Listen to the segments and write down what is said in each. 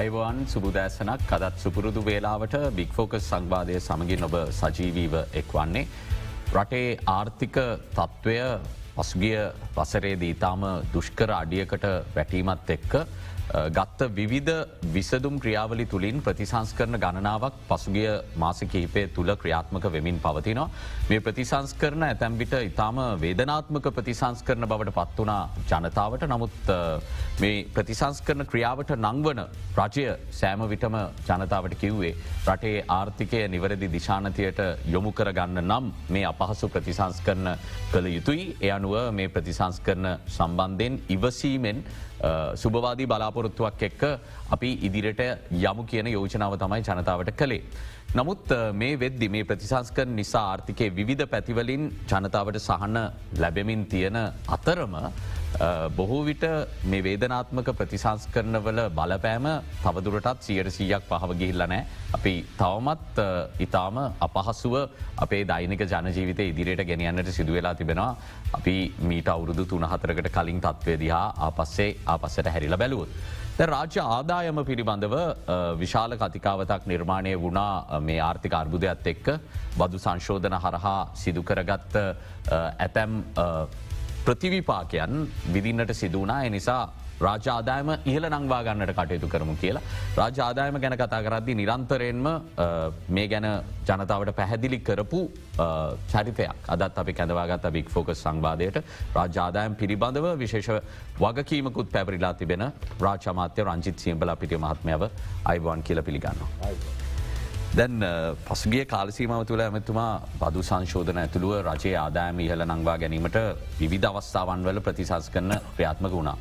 Ivan සුබුදෑසනක් කදත් සුපුරුදු වේලාවට බික්‍ෆෝකස් සංවාධය සමගින් ඔබ සජීවීව එක් වන්නේ. රටේ ආර්ථික තත්ත්වය පසුගිය වසරේදී ඉතාම දුෂ්කර අඩියකට වැටීමත් එක්ක ගත්ත විවිධ විසදුම් ක්‍රියාවලි තුළින් ප්‍රතිසංස් කරන ගණනාවක් පසුගිය මාස කිහිපය තුළ ක්‍රියාත්මක වෙමින් පවතිනවා. මේ ප්‍රතිසංස් කරන ඇතැම්බිට ඉතාම වේදනාත්මක ප්‍රතිසංස් කරන බවට පත් වනා ජනතාවට නමුත් මේ ප්‍රතිසංස් කරන ක්‍රියාවට නංවන රජය සෑම විටම ජනතාවට කිව්වේ. රටේ ආර්ථිකය නිවැරදි දිශානතියට යොමු කරගන්න නම් මේ අපහසු ප්‍රතිසංස් කරන කළ යුතුයි එය අනුව මේ ප්‍රතිසංස් කරන සම්බන්ධයෙන් ඉවසීමෙන් සුභවාදී බලාපොරොත්තුවක් එක්ක අපි ඉදිරිට යමු කියන යෝජනාව තමයි ජනතාවට කළේ. නමුත් මේ වෙද්දි මේ ප්‍රතිසංස්කර නිසා ආර්ථිකය විධ පැතිවලින් ජනතාවට සහන්න ලැබෙමින් තියෙන අතරම බොහෝ විට මේ වේදනාත්මක ප්‍රතිසංස් කරනවල බලපෑම තවදුරටත් සියට සීයක් පහව ගිහිල්ලනෑ. අපි තවමත් ඉතාම අපහසුව අපේ දෛනික ජනජීවිත ඉදිරියට ගෙනියන්නට සිදුවෙලා තිබෙනවා. අපි මීට අවුරුදු තුනහතරකට කලින් තත්ත්වය දිහා ආපස්සේ ආපස්සට හැරිල බැලුවොත්. රාජ්‍ය ආදායම පිළිබඳව විශාල කතිකාවතක් නිර්මාණය වුණා මේ ආර්ථික අර්බුදයක්ත් එක්ක. බදු සංශෝධන හරහා සිදුකරගත්ත ඇතැම් ප්‍රතිවිපාකයන් විදින්නට සිදුවනා එනිසා රාජාදායම ඉහල නංවා ගන්නට කටයුතු කරමු කියලා. රාජාදායම ගැන කතා කරද්දි නිරන්තරයෙන්ම මේ ගැන ජනතාවට පැහැදිලි කරපු චරිතයක් අදත් අපි කැඳවාගත් බික් ෆෝකස් සංවාධයට රාජාදායම් පිළිබඳව විශේෂ වගකීමකුත් පැපරිලා තිබෙන රාචමාත්‍ය රංචිත් සියම්බල පිටිය මහත්මයව අයිවන් කියල පිළිගන්න. දැන් පසුගේ කාලසීමාව තුළ ඇමතුමා බදු සංශෝධන ඇතුළුව රජයේ ආදායම ඉහල නංවා ගැනීමට විධ අවස්ථාවන් වල ප්‍රතිසස් කරන ක්‍රියාත්මක වුණා.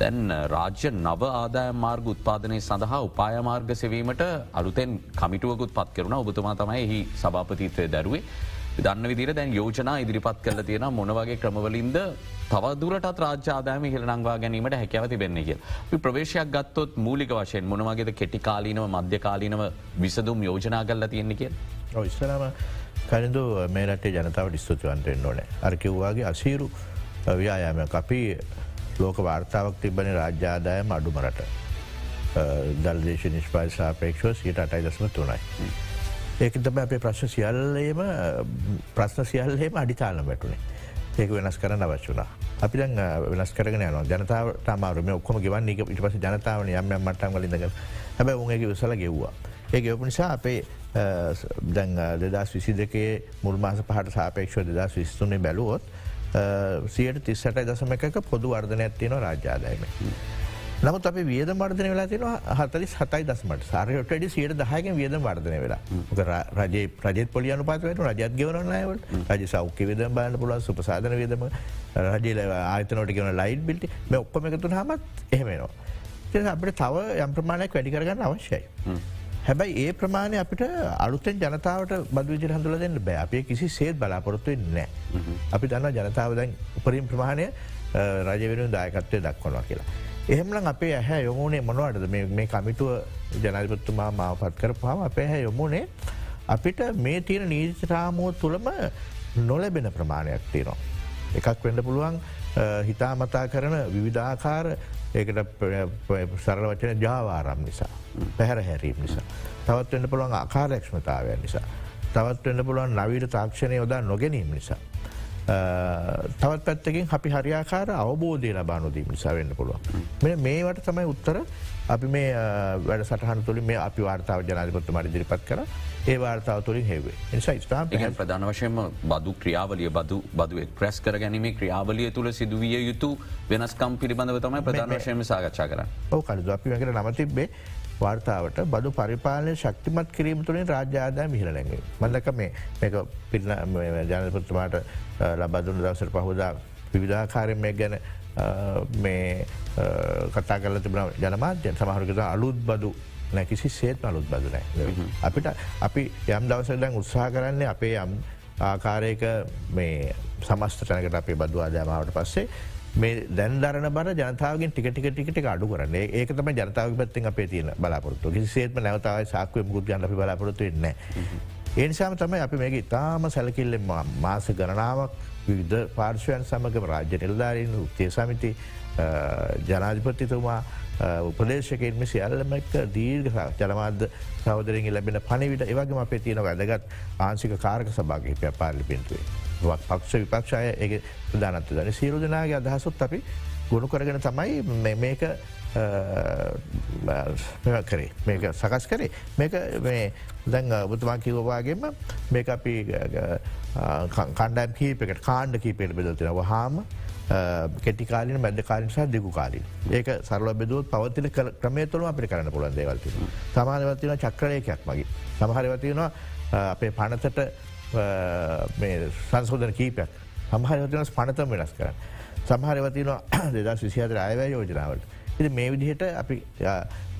දැන් රාජ්‍ය නව ආදාය මාර්ග උත්පාදනය සඳහා උපායමාර්ග සෙවීමට අලුතෙන් කමිටුවකුත් පත් කරුණ ඔබතුමා තමයි එහි සභාපතිත්වය දැරුවේ දන්න විදිර දැන් යෝජනා ඉදිරිපත් කල තියෙන මොනවගේ ක්‍රමවලින්ද තවදුරටත් රාජාදාම හිලනංවා ගැනීමට හැකැවති වෙන්න කිය. ප්‍රවේශයක් ගත්තොත් මූලික වශයෙන් මොනවගේද කෙටිකාලීනව මධ්‍යකාලීනව විසදුම් යෝජනා කල්ල තියෙන්නේ කිය. ඉස්සරම කනිදු මේ රටේ ජනතාවට ස්තුතිවන්ටෙන් ඕනෑ අර්කිව්වාගේ අසීරු ව්‍යායාම අපි ලෝක වාර්තාවක් තිබන රාජ්‍යාදායම අඩුමරට දල්දේශ නිෂ්පායි සාපේක්ෂව සියට අටයි දස්ම තුනයි. ඒක තම අපේ ප්‍රශ්න සියල්ලේම ප්‍රශ්න සියල්ලේම අඩිතාලන වැටුනේ ඒක වෙනස් කරන අවශ්‍යනා. අපි දැන් වෙනස් කරගෙන යන ජනතාව තමාරම ඔක්කොම ගවන්න ඉට පස ජනතාවන යම මටන් වලින්දග හැබ උන්ගේ විසල ගෙව්වා. ඒ එප නිසා අපේ දැන් දෙදස් විසි දෙකේ මුල්මාස පහට සාපේක්ෂව දෙදස් විස්තුනේ බැලුවොත් සියට තිස්සට දසම එකක පොදු වර්ධන ඇත්තියන රාජ්‍යාදායම. නමුත් අප වියද වර්ධන වෙලා තින හතලි සතයි දස්මට සාරයට සියට දහයක වියද වර්ධන වෙලා. රජ ප්‍රජ පොලියන පාතවට රජත් ගවනනයවට රජ සෞඛ්‍ය විද බාන පුල සුපසාධන විදම රජල ආතනොට ගෙන ලයිට් බිල්ටි මේ ඔක්කොම එකතුන හමත් එහෙමෙනවා. අපට තව යම් ප්‍රමාණයක් වැඩි කරගන්න අවශ්‍යයි. හැබැයි ඒ ප්‍රමාණය අපිට අලුත්තෙන් ජනතාවට බදවිජ හඳුල දෙන්න බෑ අපේ කිසි සේත් බලාපොරොත්තුවෙන් නෑ. අපි දන්න ජනතාව දැන් උපරින් ප්‍රමාණය රජවෙන දායකත්වය දක්වනවා කියලා. එහෙමලං අපේ ඇහැ යොමුණේ මොනවටද මේ කමිටුව ජනල්පත්තුමා මාව පත් කර පාම අපේ හැ යොමුණේ අපිට මේ තියෙන නීතිරාමුව තුළම නොලැබෙන ප්‍රමාණයක් තියෙනවා. එකක් වෙන්න පුළුවන් හිතාමතා කරන විවිධාකාර ඒකට සරල වචන ජාවාරම් නිසා. පැහැර හැරීම නිසා. තවත් වන්න පුළුවන් ආකාරක්ෂමතාවය නිසා. තවත් වන්න පුළුවන් නවීට තාක්ෂණය යොදා නොගැනීම නිසා. තවත් පැත්තකින් අපි හරියාකාර අවබෝධය ලබානුදීම නිසා වෙන්න පුළුවන්. මෙ මේවට තමයි උත්තර අපි මේ වැඩ සටහන් තුළින් මේ අපි වාර්තාව ජනාධපත්තු මරි දිරිපත් කර ඒ වාර්තාව තුළින් හෙවේ නිසා ස්ථාප ප්‍රධාන වශයෙන්ම බදු ක්‍රියාවලිය බදු බදු එක්ප්‍රෙස් කර ගැනීමේ ක්‍රියාවලිය තුළ සිදුවිය යුතු වෙනස්කම් පිළිබඳව තමයි ප්‍රධාන වශයම සාකච්ඡා කර ඕ කලු අපි වැකර නමතිබේ වාර්තාවට බදු පරිපාලනය ශක්තිමත් කිරීම තුළින් රාජ්‍යාදය මිහිරලැගේ. මදක මේ මේක පිල්න ජනපතුමාට ලබදුන දවසර පහුදා විවිධාකාරය මේ ගැන මේ කතා කල තිබන ජනමාත්‍ය සමහරකත අලුත් බදු නැකිසි සේත් අලුත් බදුනෑ. අපිට අපි යම් දවසදැන් උත්සාහ කරන්නේ අපේ යම් ආකාරයක මේ සමස්ත තැනකට අපේ බදු ආදාමාවට පස්සේ මේ දැන්දරන බර ජනතාවගෙන් ටික ටික ටිකට අඩු කරන්නේ. ඒකතම ජනතාව පත්ති අපේ තියන බලාපොරත්තු. කිසිේත්ම නැවතාව සාක්වය මුකුත් ගන්න බලාපොරත්තු වෙන්නේ. ඒනිසාම තමයි අපි මේක ඉතාම සැලකිල්ලෙන් මාස ගණනාවක් විවිධ පාර්ශවයන් සමඟ රාජ්‍ය නිලධාරීන් උත්තේ සමිති ජනාධිපතිතුමා උපදේශකෙන්ම සියල්ලමක් දීර්ග ජනමාධ සවදරින් ලැබෙන පණවිට ඒවගේ අපේ තියෙන වැදගත් ආංසික කාරක සභාගහිපය පාලි පින්තුවේ පක්ෂ විපක්ෂය ඒ ප්‍රධානත්ව දන සියරු දෙනාගේ අදහසුත් අපි ගුණු කරගෙන තමයි මේක කරේ. මේක සකස් කරේ. මේක දැන් ඔබතුමා කිවවාගේම මේක අපි කණ්ඩම් කීපකට කාණ්ඩ කීපයට බෙදතින වහාම කෙටිකාලින මැදකාලින් සහ දෙකු කාලින්. ඒක සරල බෙදුවත් පවතින ක්‍රමේ තුළ අපි කරන්න පුළන් දේවල්ති සමානවතින චක්‍රයකයක් මගේ සමහරවතියෙනවා අපේ පනතට සංසෝධන කීපයක්. සමහරවතින පනතම වෙනස් කරන්න. සමහරවතින දෙදස් විසිහතර අයවැය යෝජනාවට ඉති මේ විදිහට අපි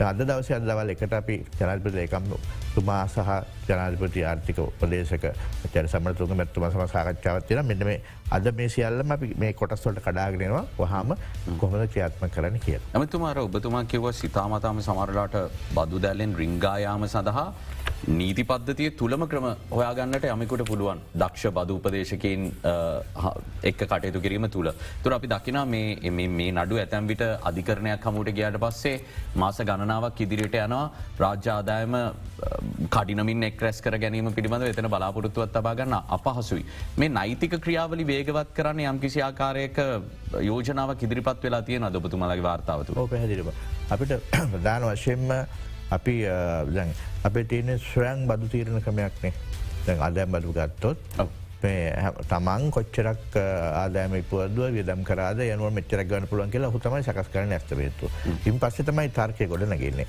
අද දවස අද දවල් එකට අපි ජනල්පති ඒකම් තුමා සහ ජනාධපති ආර්ථික උපදේශක චර සමතුක මැත්තුම සම සාකච්ඡාවත්තින මෙන්න මේ අද මේ සියල්ලම අපි මේ කොටස්වලට කඩාගෙනවා වහම කොහොද ක්‍රියාත්ම කරන කිය. ඇමතුමාර ඔබතුමා කිව්ව සිතාමතාම සමරලාට බදු දැලෙන් රිංගායාම සඳහා නීති පද්ධතිය තුළම ක්‍රම හොයාගන්නට යමකුට පුළුවන් දක්ෂ බද උපදේශකයෙන් එක් කටයුතු කිරීම තුළ. තුර අපි දකිනා මේ නඩු ඇතැම්විට අධිකරණයක් හමුට ගයාට පස්සේ මාස ගණනාවක් ඉදිරියට යනවා රාජ්‍යාදායම කඩිනමින් එක්රැස් කර ගැනීම පිළිබඳ එතන බලාපොරත්තුවත් තබාගන්න අපහසුයි. මේ නෛතික ක්‍රියාවලි වේගවත් කරන්න යම් කිසි ආකාරයක යෝජනාව ඉදිරිපත් වෙලා තියෙන අදපතුමලගේ වාර්තාවතු පැදිරිබ. අපිට ප්‍රධාන වශයෙන්ම අපි අපේ තියෙන ස්වයන් බදු තීරණ ක්‍රමයක්නේ දැන් අදැම් බදු ගත්තොත් තමන් කොච්චරක් ආදෑම පුවදුව වියදම් කරද යනුව මෙච්චර ගන්න පුළුවන් කියලා හුතමයි සකස් කරන ඇස්තවේතු ඉන් පස්ස තමයි තර්කය ගොඩ නගන්නේ.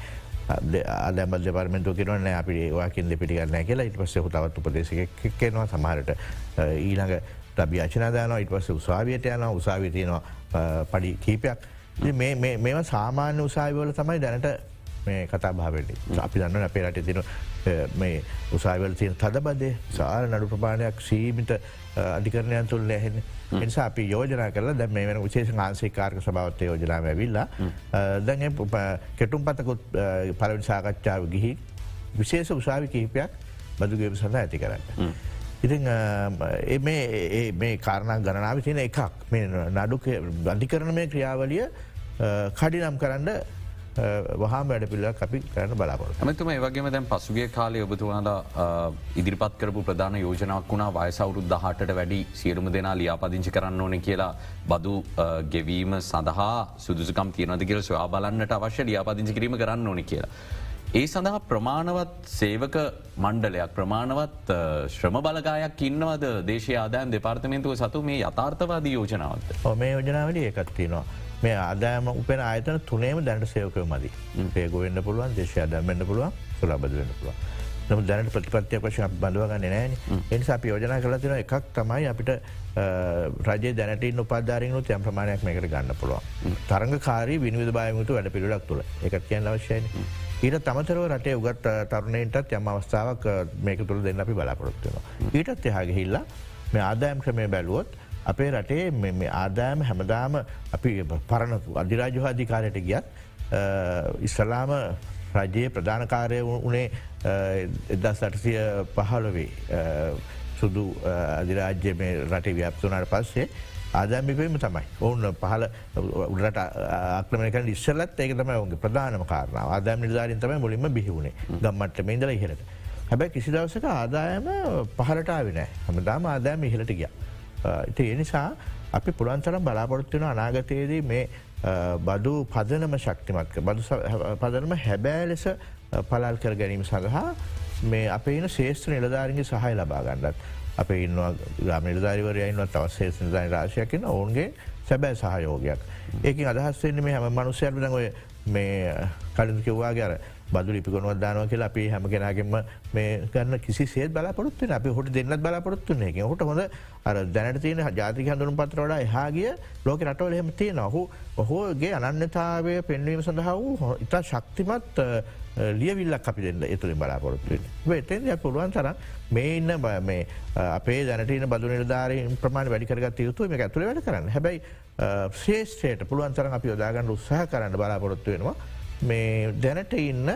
අදම දෙපර්මෙන්තු කිරන අපි වාකින් දෙපිටිගන්න කියලා. ඉට පස්ස හුතවත් උපදේශක කෙනවා සමහරට ඊළඟ ටබියාචනදාන ඉට පස්ස උසාවියට යන උසාවිය තියෙනවා පඩි කීපයක්. මේවා සාමාන්‍ය උසාවිවල තමයි දැනට මේ කතා භාවට අපි දන්න අපේ රට තින මේ උසාවල් තියන තදබදේ සාර නඩු ප්‍රමාණයක් සීමිත අධිකරණයන් තුළ ඇහෙන එනිසා අපි යෝජනා කරලා දැ මේ වෙන විශේෂ ආන්සේ කාර්ක සභාවත්ය යෝජනාව ඇවිල්ලා දැන් කෙටුම් පතකුත් පලවිනි සාකච්ඡාව ගිහි විශේෂ උසාවි කිහිපයක් බදුගේම සඳ ඇති කරන්න. ඉතින් මේ කාරණ ගණනාව තියෙන එකක් මේ නඩු අධිකරන මේ ක්‍රියාවලිය කඩිනම් කරන්න වහා වැඩ පිල්ලක් අපි කරන්න බලාපොර ඇමතුම ඒවගේම දැන් පසුගේ කාලය ඔබතුවාද ඉදිරිපත් කරපු ප්‍රධාන යෝජනක් වුණා වයසවුරුත් දහටට වැඩි සියලුම දෙනා ලියාපදිංචි කරන්න ඕන කියලා බදු ගෙවීම සඳහා සුදුසකම් තියනද කියල සොයා බලන්නට අවශ්‍ය ලියාපදිංචි කිරීම කරන්න ඕනි කියලා. ඒ සඳහා ප්‍රමාණවත් සේවක මණ්ඩලයක් ප්‍රමාණවත් ශ්‍රම බලගායක් ඉන්නවද දේශය ආදායන් දෙපාර්තමේන්තුව සතු මේ යථාර්ථවාදී යෝජනාවත්. මේ යෝජනාවල ඒකත්තිනවා. මේ ආදායම උපෙන ආයතන තුනේම දැනට සයෝකය මදි පේගුවෙන්න්න පුළුවන් දේශය අදම්මෙන්න්න පුළුවන් සුලබදවෙන්න පුළුවන්. නම දැනට ප්‍රතිපත්තිය වශය බඳවගන්න නෑන එනිසා යෝජනා කලතින එකක් තමයි අපිට රජ දැනට උපාධාරයනු යම් ප්‍රමාණයක් මේකට ගන්න පුළුවන්. තරග කාරී විනිවිධ බායමුතු වැඩ පිළිඩක් තුළ. එකත් කියන්න අවශ්‍යයන ඊට තමතරව රටේ උගත් තරුණයන්ටත් යම අවස්ථාවක් මේක තුළ දෙන්න අපි බලාපොරොත්තුවෙනවා. ඊටත් එහාගහිල්ලා මේ ආදායම් ක්‍රමය බැලුවොත් අපේ රටේ මේ ආදායම හැමදාම අපි පරණ අධිරාජහාධිකාරයට ගියත් ඉස්සලාම රජයේ ප්‍රධානකාරය වනේ එදස් අටසිය පහළොවේ සුදු අධිරාජ්‍ය මේ රටේ ව්‍යප්තුනට පස්සේ ආදාමිපීම තමයි. ඔවුන් පහල උඩට ආක්‍රමණක ඉස්සලත් ඒක තම ඔුගේ ප්‍රධානම කාරන ආදාම නිධාරින් තමයි මුලින්ම බිහිවුණේ ගම්මට මේදල ඉහලට හැබැයි කිසි දවසක ආදායම පහලටාවිනෑ හමදාම ආදායම ඉහලට ගියා. ඒ නිසා අපි පුළන්තරම් බලාපොරොත්වෙන අනාගතයේදී මේ බදු පදනම ශක්තිමත්ක බදු පදනම හැබෑ ලෙස පලල් කර ගැනීම සඳහා මේ අප ඉන ශේෂත්‍ර නිලධාරගේ සහය ලබා ගන්නත් අප ඉන්නවා ග්‍රම නිලධාරිවරයයින්වත් අවශේෂ නිධාන රාශයකින ඔවුන්ගේ සැබෑ සහයෝගයක්. ඒකින් අදහස්වෙන්නේ මේ හැම මනුස්සයර්බිදඟ මේ කලින් කිව්වාගේ අර බදු ලිපිකොනුවත් දානව කියලා අපි හැම කෙනගෙන්ම මේ ගන්න කිසි සේත් බලාපොරත්තු අපි හොට දෙන්නත් බලාපොරත්තුන එක හොට හොඳ අර දැනට තියෙන ජාතික හඳුරු පත්‍රවඩ එහාගිය ලෝක රටවල හෙම තියෙන ඔහු ඔහෝගේ අනන්‍යතාවය පෙන්වීම සඳහා වූ ඉතා ශක්තිමත් ලියවිල්ලක් අපි දෙන්න එතුළින් බලාපොරොත්තුවෙන් එතෙන් පුළුවන් තරම් මේ ඉන්න මේ අපේ දැනටන බදු නිධාරයෙන් ප්‍රමාණ වැඩිකරගත් යුතු මේ ඇතුළ වැඩ කරන්න. හැබැයි ශේෂ්‍රයට පුළුවන් තරම් අපි යොදාගන්න උත්සාහ කරන්න බලාපොරොත්තු වෙනවා. මේ දැනට ඉන්න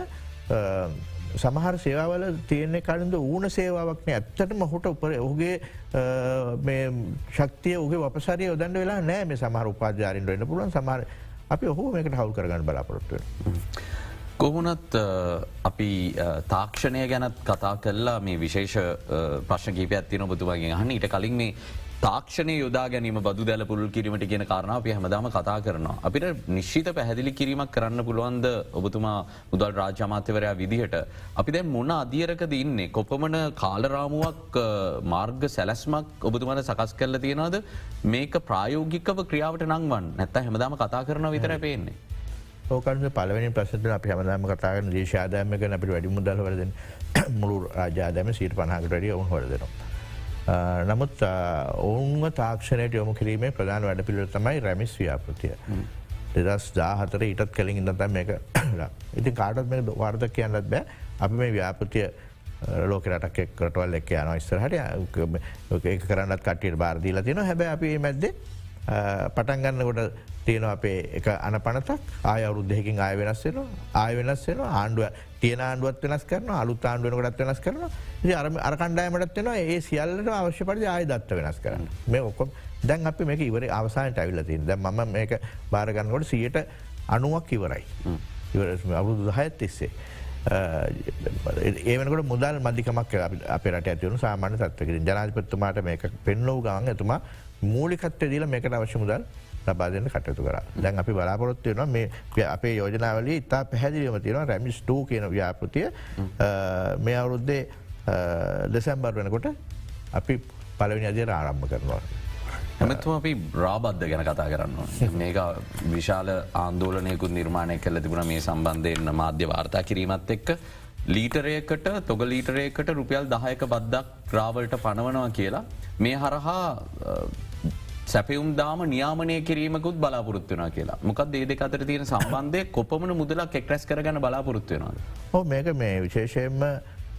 සමහර සේවාවල තියන්නේ කලින්ද ඌන සේවාවක්න ඇත්තටම හොට උපර ඔහුගේ ශක්තිය ඔගේ වපසරය යොදන්න වෙලා නෑ මේ සමහර උපාජාරින් රන්න පුළුවන්. සමහර අපි ඔහු මේකට හවල් කරගන්න බලාපොරොත්තුව. කොහොනත් අපි තාක්ෂණය ගැනත් කතා කරලා මේ විශේෂ ප්‍රශ්න කීප ඇත්තින ඔබතුවගේ හන්න ඊට කලින් මේ තාක්ෂණය යොදා ගැනීම බදු දැල පුල් කිරීමට කියෙන කාරණාව අප හැමදාම කතා කරනවා. අපිට නිශ්ෂිත පැහැදිලි කිරීමක් කරන්න පුළුවන්ද ඔබතුමා මුදල් රාජ්‍යමාත්‍යවරයා විදිහට. අපි දැ මොන අධියරක දන්නේ කොපමන කාලරාමුවක් මාර්ග සැලස්මක් ඔබතුමට සකස් කරල තියෙනවාද මේක ප්‍රායෝගිකව ක්‍රියාවට නංවන් නැත්ත හැමදාම කතා කරන විතර පේන්නේ. ඕකන්ද පලවනි ප්‍රසට අප හමදාම කතාගන දේශාදායමක අපිට වැඩි මුදල් වලද මුළු රාජාදම සීට පහකට ිය ඔවුන් හොරදනවා. නමුත් ඔවුන්ව තාක්ෂණයට යොමු කිරීමේ ප්‍රධාන වැඩ පිළිව තමයි රැමිස් ව්‍යාපෘතිය. දෙදස් දාහතර ඊටත් කලින් ඉඳතම් මේක ඉති කාටත් මේ වාර්ධ කියන්නත් බෑ. අපි මේ ව්‍යාපෘතිය ලෝකරටක් එක්කටවල් එක් යන ස්තරහට ඒ කරන්නත් කටියට බාරදීල තියෙන හැබැ අපි මැද්දේ පටන්ගන්නකොට තියෙන අපේ එක අන පනතක් ආය අවුද්ධයකින් ආය වෙනස් වෙන ආය වෙනස් වෙන ආණ්ඩුව තියන ආණ්ඩුවත් වෙනස් කරන අලුත් ආණ්ඩුවනකටත් වෙනස් කරන අරම අරකණ්ඩායමටත් වෙන ඒ සියල්ලට අවශ්‍ය පරි ආය දත්ත වෙනස් කරන්න. මේ ඔක්කොම් දැන් අපි මේක ඉවර අවසානට ඇවිල්ලතින් දැ ම මේක බාරගන්නකොට සියට අනුවක් ඉවරයි. අවුරුදු දහයත් තිස්සේ. ඒවනකට මුදල් මධිකමක් අප රට ඇතිවුණු සාමාන්‍ය තත්වකින් ජනාධපත්තුමාට මේක පෙන්නෝ ගවන් ඇතුමා මූලිකත්ව දීල මේකට අවශ්‍ය මුදල් ලබාදන්න කටයුතු කර. දැන් අපි බලාපොරොත්තු වන මේ අපේ යෝජනාවල ඉතා පැහැදිලියම තියෙන රැමිස් ටූ කියන ව්‍යාපෘතිය. මේ අවුරුද්දේ දෙසැම්බර් වෙනකොට අපි පලවිනි අදියට ආරම්භ කරනවා. ඇමතුම අපි බ්‍රාබද්ධ ගැන කතා කරන්න. මේක විශාල ආන්දෝලනයකුත් නිර්මාණය කල තිබුණ මේ සම්බන්ධයෙන් මාධ්‍ය වාර්තා කිරීමත් එක්ක. ලීටරයකට තොග ලීටරයකට රුපියල් දහයක බද්දක් ග්‍රාවලට පනවනවා කියලා. මේ හරහා සැපවුම් දාම නියාමනය කිරීමකුත් බලාපොරත්තුවනා කියලා. මොකක් දේද අතර තියෙන සම්බන්ධය? කොපමන මුදලක් එක්රැස් කරගන්න බලාපොරත්තුවෙනවා. හෝ මේක මේ විශේෂයෙන්ම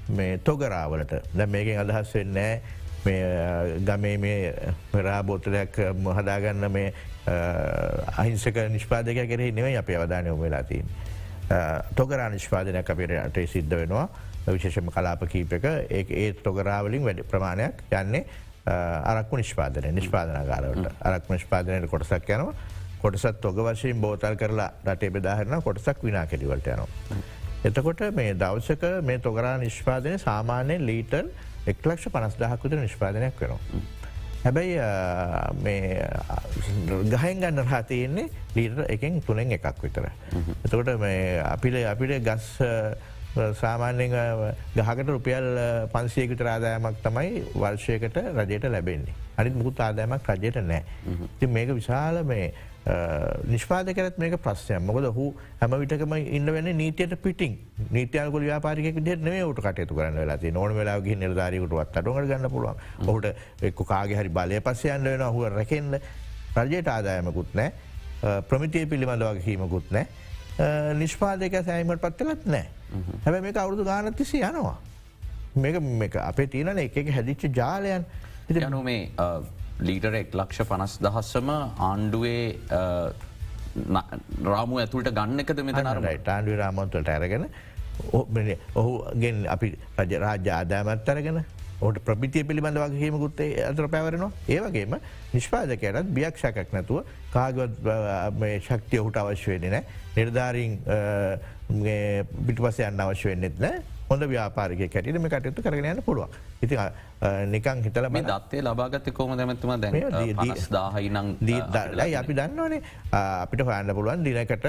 මේ තොගරාවලට දැ මේකින් අදහස් වෙන්නෑ ගමේ මේ පෙරාබෝතලයක් හදාගන්න මේ අහිංසක නිෂ්පාදක කෙරෙහි නෙවයි අප අවධානය වෙලාතින්. තොගරා නිෂ්පාදනයක් අපිට අටේ සිද්ධ වෙනවා. විශේෂම කලාප කීපක ඒ ඒ තොගරාවලින් වැඩි ප්‍රමාණයක් යන්නේ අරක්කු නිෂ්පාදනය නිෂ්පාදනකාරවට අරක් නිෂ්පාදනයට කොටසක් යනවා කොටසත් ඔග වශයෙන් බෝතල් කරලා රටේ බෙදාහරන කොටසක් විනා කෙටිවලට යනවා. එතකොට මේ දවසක මේ තොගරා නිෂ්පාදනය සාමාන්‍යයෙන් ලීටර් එක්ලක්ෂ පනස්දාහකුතර නිෂ්පාදනයක් වෙනවා. හැබැයි ගහන් ගන්න රහතියෙන්නේ ලීටර් එකෙන් තුනෙන් එකක් විතර. එතකොට අපිට අපිට ගස් සාමාන්‍යෙන් ගහකට රුපියල් පන්සියකට ආදායමක් තමයි වර්ෂයකට රජයට ලැබෙන්නේ. අනිත් මුකුත් ආදායමක් රජයට නෑ. ති මේක විශාල මේ නිෂ්පාදකරත් මේක ප්‍රශ්යය මොකද හු හැම විටකම ඉන්න වෙන නීතියට පිටින්. නීතියකු ්‍යාපාරික දෙ නේ ට කටයතු කරන්න වෙලා නොන වෙලාගේ නිර්ධාරයකුට අටග ගන්න පුළුවන්. ඔහුට එක්ක කාගේ හරි බලය පස්සයන්න වෙන හුව රැකෙන්න්න රජයට ආදායමකුත් නෑ. ප්‍රමිතිය පිළිබඳ වගේ හීමකුත් නෑ නිෂ්පාදක සෑමට පත්වලත් නෑ. හැබැ මේ අවුරුදු ගානත්තිසි යනවා. මේක මේක අපේ තියනන එක හැදිච්ච ජාලයන්. යනු මේ ලීටර එක් ලක්ෂ පනස් දහස්සම ආණ්ඩුවේ රාමු ඇතුළට ගන්න එකද මෙතන රට ආණ්ඩුව රාමන්තුලට ඇරගෙන ඔහුගෙන් අපි රජ රාජ්‍ය ආදාමත් අරගෙන ඕට ප්‍රපිතිය පිළිබඳ වගේීමකුත්තේ අතර පැවරෙනවා. ඒවගේම නිෂ්පාදකයටත් බියක් ශකක් නැතුව කාගවත් ශක්තිය හුට අවශ්‍ය වෙන්නේ නෑ නිර්ධාරීන් පිටිපස යන්න අවශ්‍ය වෙන්නෙත් නෑ. හොඳ ව්‍යාපාරික කැටිට මේ කටයුතු කරගෙන යන්න පුළුවන්. ඉති නිකං හිතල මේ දත්තේ ලබාගත කොම දැමතුම දැ දාහයිනං දයි අපි දන්නවනේ? අපිට හොයන්න පුළුවන් දිනකට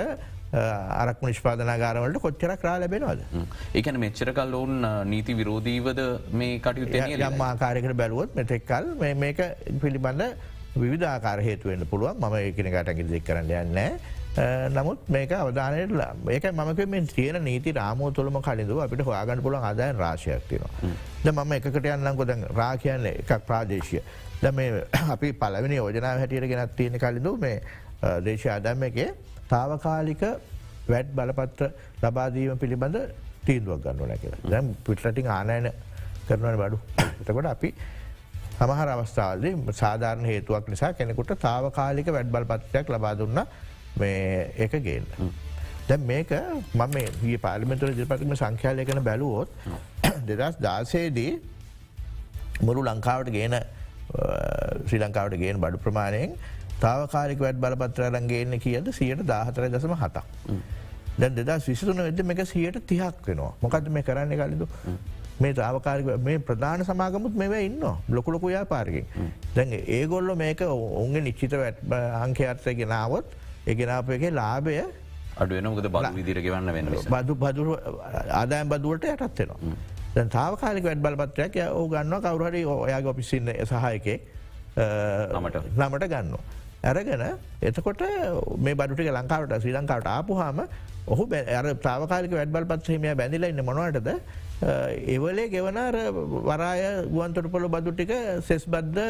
අරක් නිෂ්පාදනාගාරවලට කොච්චර ක්‍රා ලැබෙනවද. ඒකන මෙච්චර කල් ඔවුන් නීති විරෝධීවද මේ කටයුතු යම් ආකාරයකට බැලුවොත් මෙතෙක්කල් මේක පිළිබඳ විධ ආකාර හේතුවෙන්න්න පුළුවන්. ම ඒකනකට ගිදෙක් කරන්න යන්නෑ. නමුත් මේක අවධානයට ඒක මක මේ තියෙන නීති රාමෝ තුළම කලින්ඳ අපිට හොයාගන්න පුළන් අදායන් රාශයක් තිනවා. ද මම එකකට යන්නකොද රා කියන්න එකක් ප්‍රාදේශය. ද මේ අපි පලවෙනි යෝජනාව හැටියට ගෙනත් තියෙන කලින්ඳ මේ දේශය අදම්ම එකේ තාවකාලික වැඩ් බලපත්‍ර ලබාදීම පිළිබඳ තීන්දුවක් ගන්නවන කියලා දැම් පිටරටින් ආනයන කරනවන බඩු. එතකොට අපි සමහර අවස්ථාවලදී සාධාරණ හේතුවක් නිසා කෙනෙකුට තාවකාලික වැඩ් බලපත්‍රයක් ලබා දුන්න එක ගේන්න. දැ මේක මම ඒ පාලිමතුර දිපතිම සංඛ්‍යාලයකන බැලුවොත් දෙදස් දාසේදී මුරු ලංකාවට ගේන ශ්‍රී ලංකාවට ගේන බඩු ප්‍රමාණයෙන් තාවකාරික වැඩ බලපත්‍රයරන්ගේන්න කියද සියට දාහතර දසම හතක්. දැන් දෙදා විසිතුන වෙද මේක සියට තිහක් වෙනවා මොකද මේ කරන්න කලිදු. මේ තාවකාරික මේ ප්‍රධාන සමාගමුත් මෙව ඉන්න ලොකුලොකුයා පාරකින්. දැන් ඒගොල්ල මේක ඔුන්ගේ නිච්චිත වැට් අංකයර්තය ගෙනාවොත් එගෙනාප එක ලාභය අඩුවනකද බල විදිර ගවන්න වෙන බදු බදුර ආදායම් බදුවට යටත්වෙනවා. දැන් තාවකාලික වැඩ බලපත්‍රයක් ඕ ගන්න කවුරහරි ඔයාගේ ඔපිසින්න සහයකේ නමට ගන්න. ඇරගෙන එතකොට මේ බඩුටික ලංකාවට ශ්‍රී ලංකාවට ආපුහාම ඔහු අර තාවකාලික වැඩබල් පත්සේමය බැඳිල ඉන්න මොනවටද එවලේ ගෙවනාර වරාය ගුවන්තොට පොළ බදු ටික සෙස් බද්ධ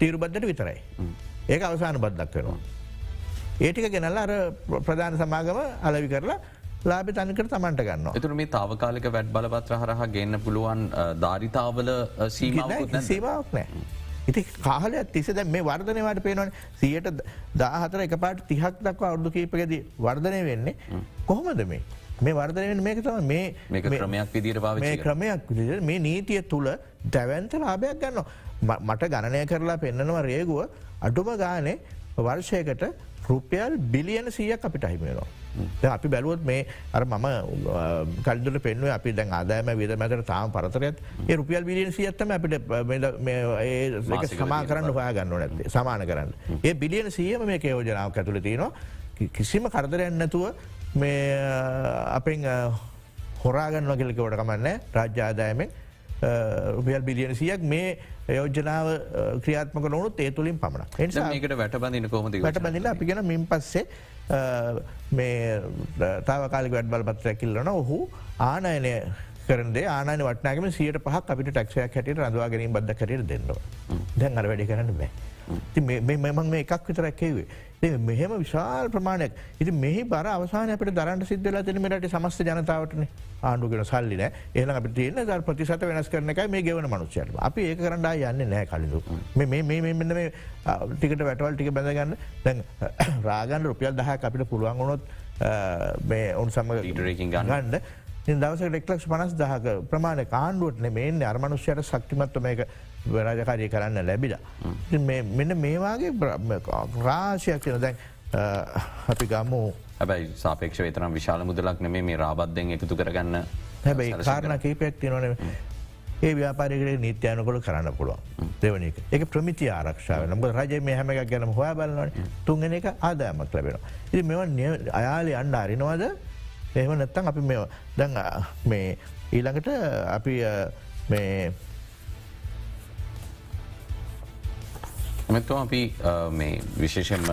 තීරු බද්ධට විතරයි. ඒක අවසාන බද්දක් වෙනවා. ඒටික ගෙනල්ල අර ප්‍රධාන සමාගම අලවි කරලා ලාබ තනිකර තමන්ට ගන්න එතුර මේ තාවකාලික වැඩ බලපත්‍ර හරහා ගන්න පුළුවන් ධාරිතාවල සීමාවක් නෑ. ඉති කාලයක් තිස දැ මේ වර්ධනවට පේනවන. සියට දාහතර එක පාට තිහක් දක්ව අවුදු කීපකද වර්ධනය වෙන්නේ කොහොමද මේ? මේ වර්ධනයෙන් මේක තම මේ ක්‍රමයක් විදිර පාව මේ ක්‍රමයක් මේ නීතිය තුළ දැවන්ත ලාභයක් ගන්න මට ගණනය කරලා පෙන්න්නනවා රේගුව. අඩුම ගානේ වර්ෂයකට රුපියල් බිලියන සීයක් අපිට අහිමේනවා. අපි බැලුවොත් මේ අර මම කල්දුට පෙන්ව අපි දැන් ආදායම විද මැතර තාම පරතරයත් ඒ රුපියල් බිලියන සියත්තම අපිට සමා කරන්න හොයා ගන්න නැත්තේ සමාන කරන්න. ඒ බිලියන සියම මේ යෝජනාව ඇතුළ තියෙනවා. කිසිම කරදරයන්න නැතුව මේ අපෙන් හොරාගන්න කෙලෙකවට කමන්න රාජ්‍යාදායමෙන් රුපියල් බිලියන සියක් මේ යෝජනාව ක්‍රියාත්මක නොනුත් ඒ තුළින් පමණ එනිසාකට වැටබඳන්න කොමද වැට බඳල අපි ගෙන මින් පස්සේ මේ තාවකාලි වැඩ බලපත්‍රය කිල්ලන ඔහු ආනයනය කරේ ආන වටනගම සියට පහ අපිට ටක්ෂයක් හැට රඳවා ගැනීම බද්ධ කරට දෙන්නවා. දැන් අර වැඩි කරන්න බෑ. ති මෙමන් මේ එකක් විතරැක්කේවේ. මෙහෙම විශාල් ප්‍රමාණයක්. ඉති මෙහි බර අවසාන අපට දරන්ට සිද්ධලා තිනීමට සමස්ත ජනතාවටන ආණ්ඩුගෙන සල්ලින එහන අප තියන දර ප්‍රතිසත වෙනස් කරන එක මේ ගෙවන මනුෂ්‍යයට. අපි ඒ කරඩා යන්න නෑ කලින්දු. මෙන්න මේ ටිකට වැටවල් ටික බැඳගන්න. දැන් රාගන්න රුපියල් දහ අපිට පුළුවන් වුණොත් මේ ඔවන් සම ටරකින් ගන්නන්න දවස ෙක්ලක්ෂ පනස් දහක ප්‍රමාණ කාණ්ඩුවට මේ අර්මනුෂ්‍යයට ශක්තිමත්ව මේක රාජකාරය කරන්න ලැබිලා. මෙන්න මේවාගේ රාශයක් කියන දැන් අපි ගම්මු හැබයි සාපේක්ෂ වේතරම් විශාල මුදලක් නෙේ මේ රාබද්ධයෙන් එකතු කරගන්න හැබැයි කාරණ කීපයක් තියනන ඒ ව්‍යාපාරකට නීත්‍යයනකොළ කරන්න පුළුවන් දෙවනික එක. ප්‍රමිති ආරක්ෂාව. නම රජ මේ හැම එකක් ගැන හොයා බලන්නන තුන්ගෙන එක ආදායමක් ලැබෙනවා. ඉති මෙ අයාලි අන්ඩ අරිනවාද? එහෙම නැත්තන් අපි මෙ දැන් මේ ඊළඟට අපි මේ එමත්ව අපි විශේෂෙන්ම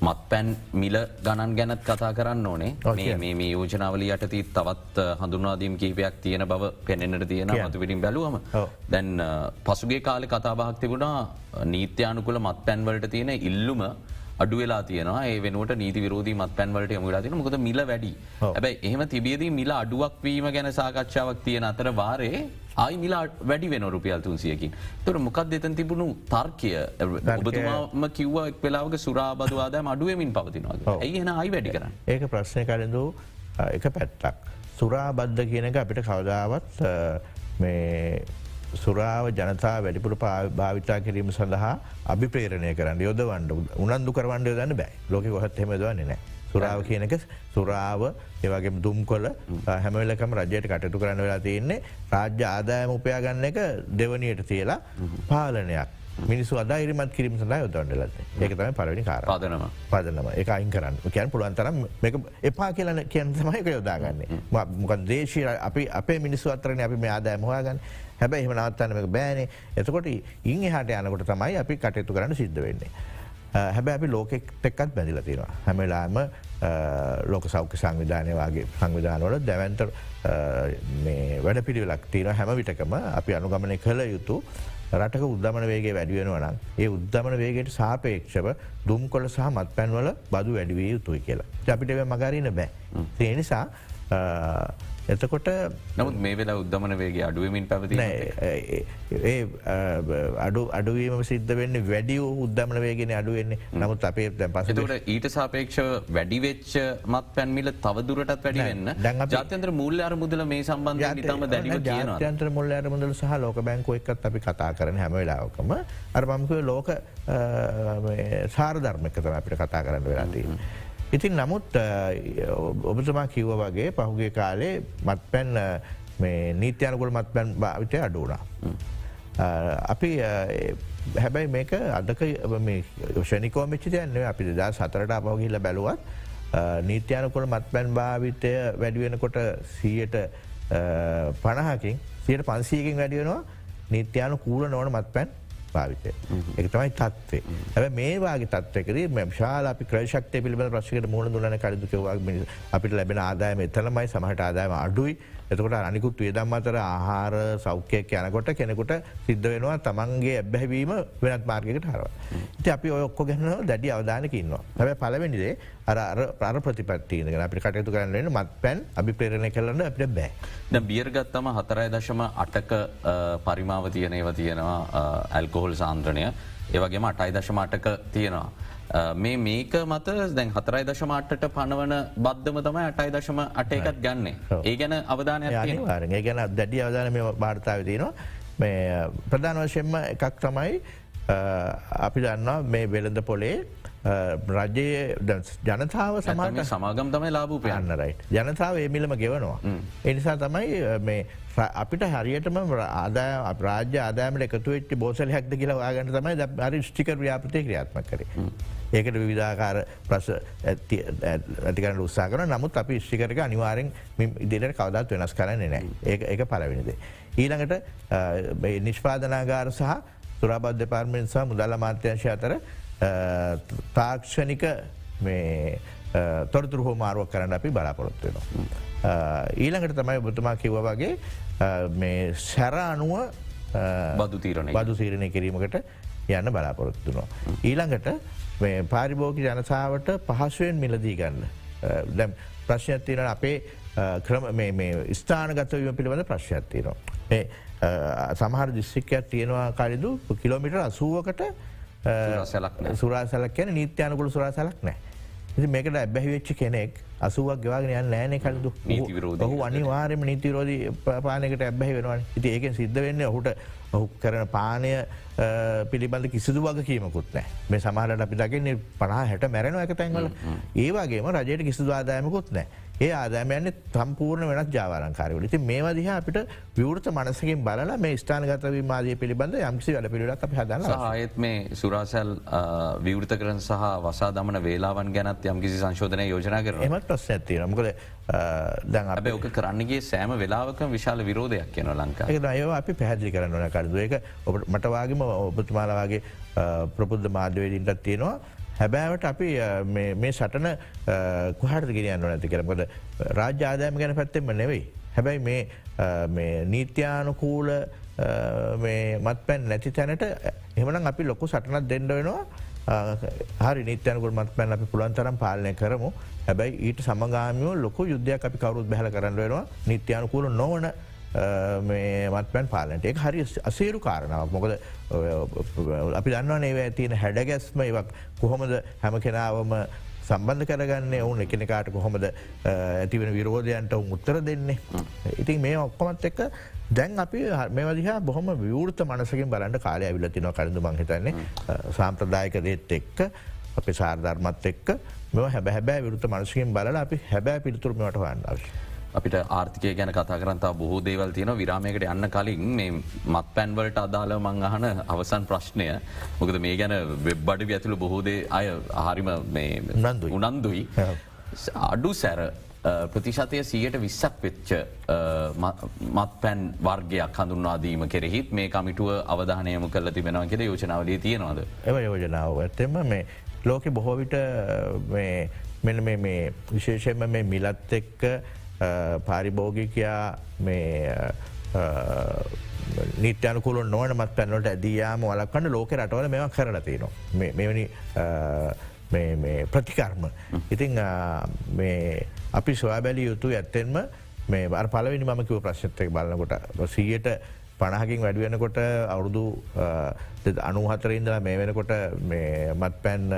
මත් පැන් මිල ගණන් ගැනත් කතා කරන්න ඕනේ. මේ මේ යෝජනාවල යටති තවත් හඳුනාදීම් කීපයක් තියෙන බව පෙනෙන්න්නට තියෙන මතු පිටින් බැලුවම. දැන් පසුගේ කාලෙ කතාබහක් තිබුණා නීත්‍යානුකුල මත් පැන්වලට තියෙන ඉල්ලුම අඩු වෙලා තියෙනවා. ඒ වෙනුවට නීති විරෝධී මත් පැන්වලට යමුලා තින මොකද මිල වැඩි. ඇබයි එහෙම තිබියදී මිල අඩුවක් වීම ගැන සාකච්ඡාවක් තියෙන අතර වාරේ ආයි මිලා වැඩි වෙන රුපියල් තුන්සියකින්. තොර මොකක් දෙතන් තිබුණු තර්කය? ඔබතුමාම කිව්ව එක් වෙලාවක සුරාබදවාදෑම අඩුවමින් පවතිනවා ඇයි එන අයි වැඩි කරන්න? ඒක ප්‍රශ්නය කරඳු එක පැත්තක්. සුරාබද්ධ කියනක අපිට කවදාවත් සුරාව ජනතා වැඩිපුර භාවිතා කිරීම සඳහා අභි ප්‍රේරණය කරන්න යොද වන්ඩ උනන්දු කරවන්ඩ දන්න බෑ. ලෝක කොහත් හෙමදවන්නේ නෑ. සුරාව කියනක සුරාව ඒවගේ දුම් කොල හැමවෙලකම රජයට කටතු කරන්න වෙලා තියන්නේ රාජ්‍ය ආදායම උපයාගන්න එක දෙවනියට තියලා පාලනයක්. මිනිසු අදායිරමත් කිරීම සඳ යොදවන්නලත් ඒක තම පරවනි කාර පාදනම. පාදනම. එක අයින් කරන්න. කියන් පුළුවන් තරම් එපා කියලන කියන් තමයික යොදාගන්නේ. මොක දේශී අපි අපේ මිනිස්සු අතරන අපි මේ ආදායම හොයාගන්න හැබැ එහම නවත්තන්නක බෑනේ එතකොට ඉං හට යනකොට තමයි අපි කටයුතු කරන්න සිද්ධ වෙන්නේ. හැබැ අපි ලෝකෙක් එක්කත් බැඳිල තියෙනවා හැමලාම ලෝක සෞඛ්‍ය සංවිධානය වගේ සංවිධානවල දැවන්ත වැඩ පිළිවෙලක් තියෙන හැම විටකම අපි අනුගමනය කළ යුතු රටක උද්දමන වේගේ වැඩියෙනවනම් ඒ උද්දමන වේගේට සාපේක්ෂව දුම් කොල සහ මත් පැන්වල බදු වැඩිවිය යුතුයි කියලා. අපිට මගරන්න බෑ. ඒ නිසා එතකොට නමුත් මේ වෙලා උද්දමන වේගේ අඩුවමින් පැවති ඒ අඩු අඩුවීම සිද්ධ වෙන්න වැඩි උද්දමන වේගෙන අඩුවෙන්නේ නමුත් අපේ දැ පසට ඊට සාපේක්ෂ වැඩිවෙච්ච මත් පැන්මිල තවදුරටත් වැඩි වෙන්න. ජාත්‍යන්ත්‍ර මුල්ල අර මුදල මේ සම්බන්ධ තම දැනීම ජාත්‍යන්ත්‍ර මුල්ල අර මුදල සහ ලෝක බැංකු එක්ත් අපි කතා කරන හැමවෙලාවකම අරමම්කව ලෝක සාරධර්මක තම අපිට කතා කරන්න වෙලාදී. ඉතින් නමුත් ඔබතුමා කිව්ව වගේ පහුගේ කාලේ මත් පැන් නීත්‍යයනකුල මත් පැන් භාවිතය අඩුවනා. අපි හැබැයි මේක අදක ෂනිකෝමිච්චි යන්නේ අපි දා සතරට අපහගිල්ල බැලුවත් නීත්‍යයනකොළ මත් පැන් භාවිතය වැඩිවෙනකොට සීයට පණහකින් සියට පන්සීකින් වැඩියෙනවා නීත්‍යයානු කූල නොවන මත් පැන් භාවිතය එක තමයි තත්වේ ඇ මේවාගේ තත්වකර ශාල අපි ක්‍රේෂක්තය පිළිබ ප්‍රශ්කට මුණ දුලන කඩදුකවා අපිට ලැබෙන ආදායම එතනමයි සමහට ආදායම අඩුයි එතකොට අනිකුත් වියදම් අතර ආහාර සෞඛ්‍යයක් යනකොට කෙනෙකුට සිද්ධ වෙනවා තමන්ගේ ඇබැහැවීම වෙනත් මාර්ගකට හරව. ඉති අපි ඔයක්කො ගැන දැඩි අවධානකින්නවා. හැබ පලවෙනිදේ අර ප්‍ර ප්‍රතිපත්තියන අපි කටයුතු කරන්නන්න මත් පැන් අපි ප්‍රේරණය කරන්න අපට බෑ. ද බියර්ගත්තම හතරයි දශම අටක පරිමාව තියනේව තියෙනවා ඇල්කොහොල් සාන්ද්‍රණය ඒවගේම අටයි දශමටක තියෙනවා. මේ මේක මත දැන් හතරයි දශමාටට පනවන බද්ධම තමයි අටයි දශම අට එකත් ගන්නේ. ඒ ගැන අවධානය ඒ ගැන දැඩි අවධාන මේ භාර්තාව තියනවා. මේ ප්‍රධාන වශයෙන්ම එකක් තමයි අපි දන්නවා මේ වෙළඳ පොලේ රජයේ ජනතාව සමාට සමාගම් තමයි ලාබූ යන්න රයි ජනතාව ඒමිලම ගෙවනවා. එනිසා තමයි අපිට හරියටම ආදා රාජ්‍ය ආදාමට එකතු වෙච්ච බෝසල හැක්ද කියලා වාගන්න තමයි අරි ෂ්ටික ව්‍යාපතය ක්‍රියාත්ම කර. ඒකට විවිධාකාර ප්‍රශ ඇතිකන උත්සා කර නමුත් අපි ෂ්ටිකරක අනිවාරෙන් ඉදිරට කවදත් වෙනස් කරන්නේ නෑ ඒ එක පලවෙනිද. ඊළඟට නිෂ්පාදනාගාර සහ තුරාබද්ධ පාර්මෙන්සා මුදල්ල මාත්‍යංශය අතර තාක්ෂණික තොරතුර හෝ මාරුවක් කරන්න අපි බලාපොරොත්තු වෙනවා. ඊළඟට තමයි බතුමා කිව්ව වගේ සැර අනුව බදු තීරණ බදු සීරණය කිරීමකට යන්න බලාපොරොත්තුනවා. ඊළඟට පාරිභෝගි ජනසාාවට පහසුවෙන් මිලදී ගන්න. දැම් ප්‍රශ්නයක් තියෙන අපේ ස්ථානගතවීම පිළිබඳ ප්‍රශ්යක් තියෙනවා. සමහර දිස්සික්කයක් තියෙනවා කාරිදු කිලෝමිට අසුවකට සුරාසලක් කියන නීත්‍යයනකුළ සුරාසලක් නෑ. මේකට ඇබැහිවෙච්චි කෙනෙක් අසුවක් ගෙවාගෙන යන්න නෑන කලතු ඔහු අනිවාරම නීතිරෝධ පානකට ඇබැහි වෙනවන් ඉති ඒකෙන් සිද්ධ වෙන්න ඔහුට ඔහු කරන පානය පිළිබඳ කිසිදු වග කියීමකුත් නෑ මේ සමහරට අපි දකින්නේ පනා හැට මැරෙන එක තැන්වල. ඒවාගේම රජයට කිසිදු ආදායමකුත් නෑ ඒ ආදාමයන්නේ සම්පූර්ණ වෙනත් ජාවාරංකාරවල ති මේවා දිහ අපිට විවෘත මනසකින් බලලා මේ ස්ථානගතවී මාදය පිළිබඳ යම්සි වැඩ පිළිලක් අප හදන්න ආයත් මේ සුරාසැල් විවෘත කරන සහ වසා දමන වේලාවන් ගැනත් යම්කිසි සංශෝධනය යෝජනා කර එමත් ප්‍රස් ඇති නමකද දැන් අප ඕක කරන්නගේ සෑම වෙලාවක විශාල විරෝධයක් කියන ලංකා ඒ අපි පැහැදිලි කරන්නන කරදුව එක ඔබට මටවාගේම ඔබතුමාලාවාගේ ප්‍රපුද්ධ මාධ්‍යවේදීන්ටත් තියෙනවා හැබෑවට අපි මේ සටන කුහට ගෙනයන්න නැති කරමද රාජ්‍ය ආදායම ගැන පැත්තෙම නෙවෙයි. හැබැයි මේ නීත්‍යානුකූල මත් පැන් නැති තැනට එමන අපි ලොකු සටනත් දෙන්න වෙනවා. හරි නිත්‍යයනකුල් මත් පැන් අපි පුළන් තරම් පාලනය කරමු. හැබැයි ඊට සමගාමියෝ ලොක යුද්ධයක් අපි කවරුත් බැහල කරන්න වෙනවා. නිත්‍යයනුකූල නොවන මත්පැන් පාලනට එක හරි අසේරු කාරණාවක්. මොකද අපි දන්න ඒව තියෙන හැඩගැස්ම ඉවක් කොහොමද හැම කෙනාවම සම්බන්ධ කරගන්න? ඔවුන් එකනකාට කොහොමද ඇතිවෙන විරෝධයන්ට උත්තර දෙන්නේ. ඉතින් මේ ඔක්කොමත් එක්ක දැන් අපි මේවදිහා බොහොම විවෘත මනසකින් බලන්න කාලය ඇවිලතිනව කරඳු මංහිතන්නේ සාම්ප්‍රදායක දේත් එක්ක අප සාර්ධර්මත් එක්ක මෙ හැබැහැ විරුත මනසකින් බලලා අපි හැබෑ පිළිතුරමට වන්න අවශ්‍ය. අපිට ආර්ථිකය ගැන කතා කරන්තා බොහෝ දේවල් තියෙන විරාමයකට යන්න කලින් මේ මත් පැන්වලට අදාළ මං අහන අවසන් ප්‍රශ්නය. මොකද මේ ගැන වෙබ්බඩි ඇතුළ බොහෝදේ අය හරිම උනන්දුයි. අඩු සැර ප්‍රතිශතය සියයට විස්සක් වෙච්ච මත් පැන් වර්ගයක් හඳුන්වාදීම කෙරෙහිත් මේ කමිටුව අවධානයම කල තිබෙනවා කෙද යෝජනාවලේ තියෙනවාද. එම යෝජනාව ඇත්තෙම මේ ලෝක බොහෝවිට මෙ මේ විශේෂයෙන්ම මේ මිලත් එක්ක පාරිභෝගිකයා මේ නිත්‍යනකුල නොවන මත් පැන්නට ඇදයාම වලක්කන්න ලෝක රටවල මෙම කරලා තියෙනවා. මෙවැනි ප්‍රතිකර්ම. ඉතිං අපි ස්වා බැලි යුතු ඇත්තෙන්ම මේ බර පලවෙනි මකිව ප්‍රශ්නත්තක බලන්නකොට සීයට පණහකින් වැඩුවෙනකොට අවුරුදු අනුහතරඉදලා මේ වෙනකොට මත් පැන්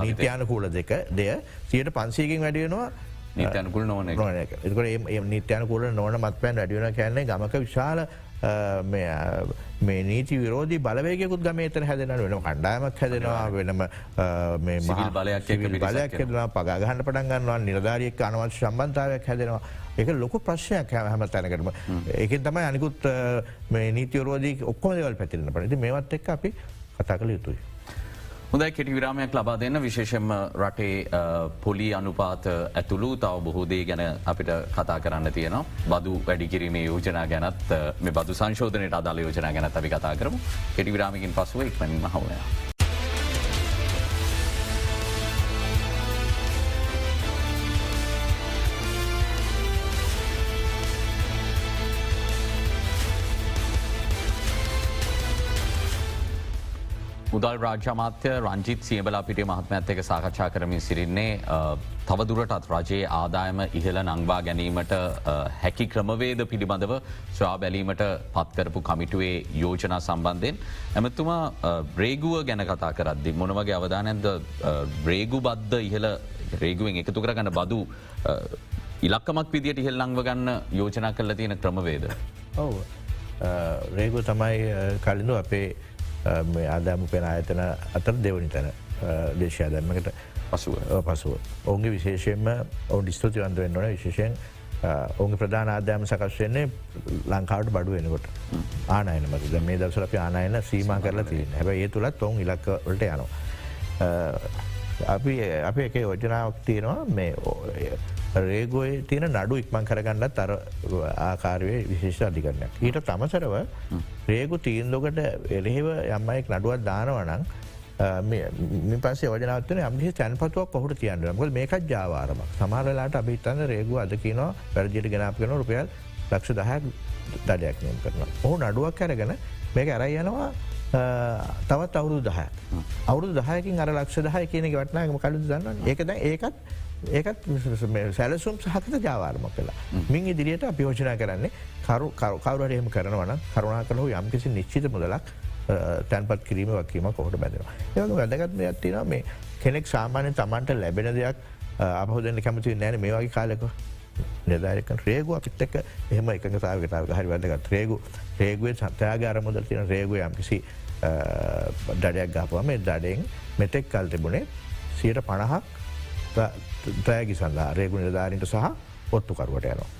නීතියාන කූල දෙක දෙය සියට පන්සීකින් වැඩියෙනවා නීතයනකුල් නොන එකට නිත්‍යයන කූල නොන මත් පැන් වැඩියන කැන්නේ ගමක විශාල මේ නීති විරෝධී බලවයකුත් ගමේතන හැදෙන වෙන කණ්ඩායමක් හැදෙනවා වෙනම බලයක් බලයක් හැදෙනවා පගහන්න පටන්ගන්නවා නිරධාරියක් අනවත් සම්බන්ධාවයක් හැදෙනවා. එක ලොකු ප්‍රශ්නයක් හැම තැනකටම. ඒක තමයි අනිකුත් නීතිවරෝධී ඔක්කොම දෙවල් පැතිරෙන පනති මේවත් එක් අපි කතා කළ යුතුයි. හොඳයි කෙටි විරාමයක් ලබා දෙන්න. විශේෂෙන්ම රටේ පොලි අනුපාත ඇතුළු තව බොහෝදේ ගැන අපිට කතා කරන්න තියෙනවා. බදු වැඩිකිරීමේ යෝජනා ගැනත් මේ බදු සංශෝධනයට අදාල යෝජනා ගැනත් අපි කතා කරමු. කෙටි විරාමිකින් පසුව ඉක්මනින්ම හවනයා. මුදල් රාජ්‍යමාත්‍ය රංජිත් සියබලා පිටේ මහත්මඇත් එක සාකච්ඡා කරමින් සිරින්නේ තවදුරටත් රජයේ ආදායම ඉහළ නංවා ගැනීමට හැකි ක්‍රමවේද පිළිබඳව ශ්‍රා බැලීමට පත්කරපු කමිටුවේ යෝජනා සම්බන්ධයෙන්. ඇමතුමා බ්‍රේගුව ගැන කතා කරද්දි. මොනවගේ අවධානැද බ්‍රේගු බද්ධ ඉහළ රේගුවෙන් එකතු කරගන්න බදු ඉලක්කමක් විදියට ඉහෙල් නංව ගන්න යෝජනා කල්ල තියෙන ක්‍රමවේද. ඔව රේගු තමයි කලින්ඳු අපේ ආදාම පෙන අයතන අතර දෙවනි තැන දේශයා දැන්මකට පසුව. පසුව. ඔවුන්ගේ විශේෂයෙන්ම ඔවුන් ස්තුතිවන්ත වෙන්න ඕන. විශේෂයෙන් ඔවුගේ ප්‍රධාන ආදායම සකස් වෙන්නේ ලංකාවට බඩු වෙනකොට. ආනයන මද මේ දවසල අපි ආනයන සීම කරලා තියන හැබ ඒ තුළත් ඔවුන් ඉලක්කවලට යනවා. අපි අප එක යෝජනාවක් තියෙනවා. මේ රේගෝය තියෙන නඩු ඉක්මං කරගන්නත් අර ආකාරය විශේෂ අධිකරණයක්. ඊට තමසරව රේගු තීන්දොකට එරෙහිව යම්මයික් නඩුවත් දානවනං මේ පස වජනවතන යම්හි තැන්පතුවක් කොහට තියන්න මකල් මේකත් ජාවාරම සමහරලාට අභිතන්න රේගු අදකිනවා වැරජයට ගෙනාප කන රුපියල් ලක්ෂ දහයක් දඩයක් නියම් කරන. ඔහු නඩුවක් කැරගෙන මේක ඇරයි යනවා තවත් අවුරු දහ අවුරු දහයකින් අර ලක්ෂ දහය කියනෙ වටනාගම කලු දන්න ඒකද ඒකත් ඒකත් සැලසුම් සහකත ජාවාර්ම කලා මින් ඉදිරියට අපියෝජනා කරන්නේ කරු කවරයම කරනවන කරුණා කළහු යම්කිසි නිශ්චිත මුදලක් තැන්පත් කිරීම වකීම කොහට බැදෙනවා. ඒක වැදගත්ම ඇත්තින මේ කෙනෙක් සාමාන්‍ය තමන්ට ලැබෙන දෙයක් අපහදන්න කැමති නෑන මේ වගේ කාලෙක නිධාරක රේගු අපිත්තක එහම එකතාවකතාව හරි වැදගත්. රේගු රේගුවේ සත්‍යයාගාර මුදල් තින රේගු යම්කිසි දඩයක් ගාපුව මේ දඩෙන් මෙතෙක් කල් තිබුණේ සියට පණහක් ත්‍රෑගි සඳහා රේගු නිලධාරින්ට සහ ඔත්තුකරුවට යනවා.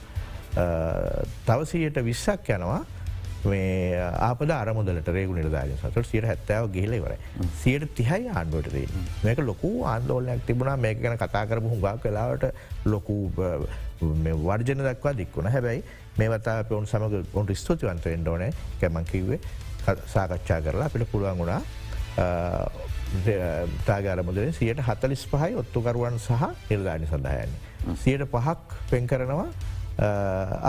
තවසයට විස්සක් යනවා මේ ආපද අරමුදලට රේගු නිලධාරය සට සියට හැත්තාව ගිහිලෙවර සියට තිහයි ආණ්ඩුවට දී මේක ලොකු ආන්දෝලනයක් තිබුණා. මේක ගැන කතා කරපු හුඟා කලාවට ලොකු වර්ජන දක්වා දික්වුණ හැබැයි මේවතා පවුන් සමඟ ඔොන්ට ස්තුතිවන්ත එන්ඩෝනෑ කැමංකිවේ සාකච්ඡා කරලා අපිට පුළුවන් වුණා තාගාරමුදරෙන් සියට හතලිස් පහයි ඔත්තුකරුවන් සහ නිර්ධානි සඳහයන්නේ. සියට පහක් පෙන් කරනවා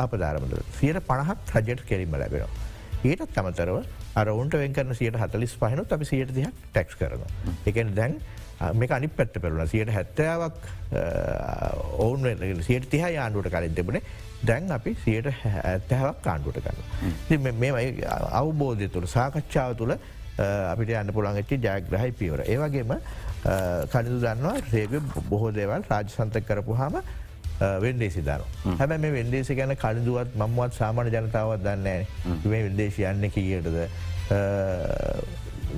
ආපධාරමුදර සියට පණහක් රජයට කෙරීම ලැබෙනවා. ඊටත් තමතරව අරවුන්ට වෙන්කරන සියට හතලිස් පහනොත් අපි සියට දිහක් ටැක්ස් කරනවා. එකන දැන් මේ අනි පැත්ත පෙරුණ සියට හැත්තාවක් ඔවුන් සියට තිහ යාන්ඩුවට කලින් තිබුණේ. දැන් අපි සියට ඇත්තහැවක් කාණ්ඩුවට කරන්න. මේ අවබෝධය තුළ සාකච්ඡාව තුළ අපිට යන්න පුළන්ගච්චි ජයග්‍රහයි පියවර. ඒවගේම කනිදු දන්නවා රේග බොහෝ දේවල් රාජ සන්තක කරපු හම වෙන්දේසි දන හැබ මේ වෙන්දේසි ගැන කඩදුවත් මම්වත් සාමාන ජනතාවත් දන්නේ මේ විදේශ යන්න කියටද?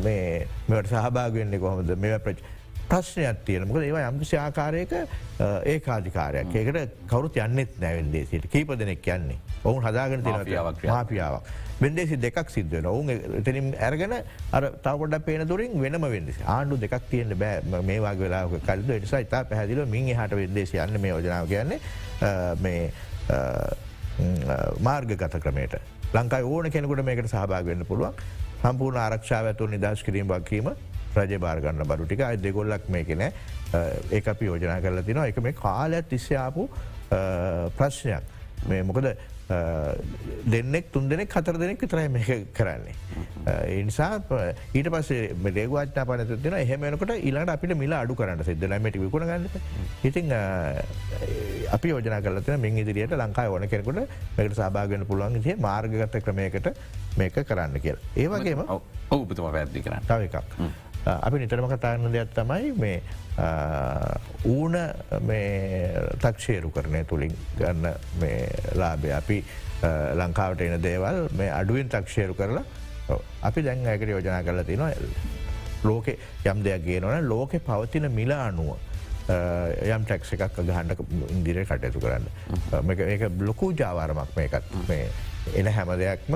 මේ මෙට සහභාගවෙන්නේ කොහොමද? මේ ප්‍රච් ප්‍රශ්නයක් තියෙන මොක ඒවා යම්කිසි ආකාරයක ඒ කාධිකාරයක් ඒකට කවරුත් යන්නෙත් නැවෙන්දේ සිට කීප දෙනෙක් යන්නේ. ඔවුන් හදාගෙන තිනවක් මාපියාවක්. වෙන්දේසි දෙකක් සිද්ධන ඔවුන් එතනින් ඇරගෙන අර තවට පේන දුරින් වෙනම වෙදෙ ආණ්ඩු දෙකක් තියෙන බෑ. මේවාගේ වෙලා කල්ද. නිසා ඉතා පැහදිල මින් හට වෙදේශ යන්න මේ යෝජනාව කියන්නේ මේ මාර්ග ගත ක්‍රමයට. ලංකායි ඕන කෙනෙකුට මේකට සහභාග වෙන්න පුළුවන්. සම්පූර්ණ ආරක්ෂාව ඇතුව නිදශ කිරීම වක්කීම රජ බාර්ගන්න බඩු ටික. අයි දෙගොල්ලක් මේකෙන ඒ අපි යෝජනා කරලා තිනවා. එක මේ කාලයක් තිස්සයාපු ප්‍රශ්නයක්. මේ මොකද දෙන්නෙක් තුන් දෙනෙක් හතර දෙනෙක් විතරයි මේ කරන්නේ. එනිසා ඊට පසේ රේගවාච්නා පනතින එහෙමනකට ඉලාට අපිට මිල අඩු කරන්න සිද්ධලමට විකුණ ගන්න ඉතින් අපි යෝජන කලන මින් ඉදිරියට ලංකා ඕන කෙනෙකුට මේකට සභාගෙන පුළුවන් ේ මාර්ගගත ක්‍රමයකට මේක කරන්න කියල. ඒවගේම ඔවුපතුම පැද්දි කරන්න. තව එකක්. අපි නිතරම කතාන්න දෙයක් තමයි මේ ඌන තක්ෂේරු කරණය තුළින් ගන්න ලාබේ අපි ලංකාවට එන දේවල් මේ අඩුවෙන් තක්ෂේරු කරලා අපි දැන් ඇකට යෝජනා කරලා තිනවා ලෝක යම් දෙයක් ගේනවන ලෝකෙ පවතින මිල අනුව යම් ටැක්ස එකක් ගහන්ඩ ඉදිරේ කටයුතු කරන්න. ඒක බ්ලොකූ ජාවාරමක් මේකත්. මේ එන හැම දෙයක්ම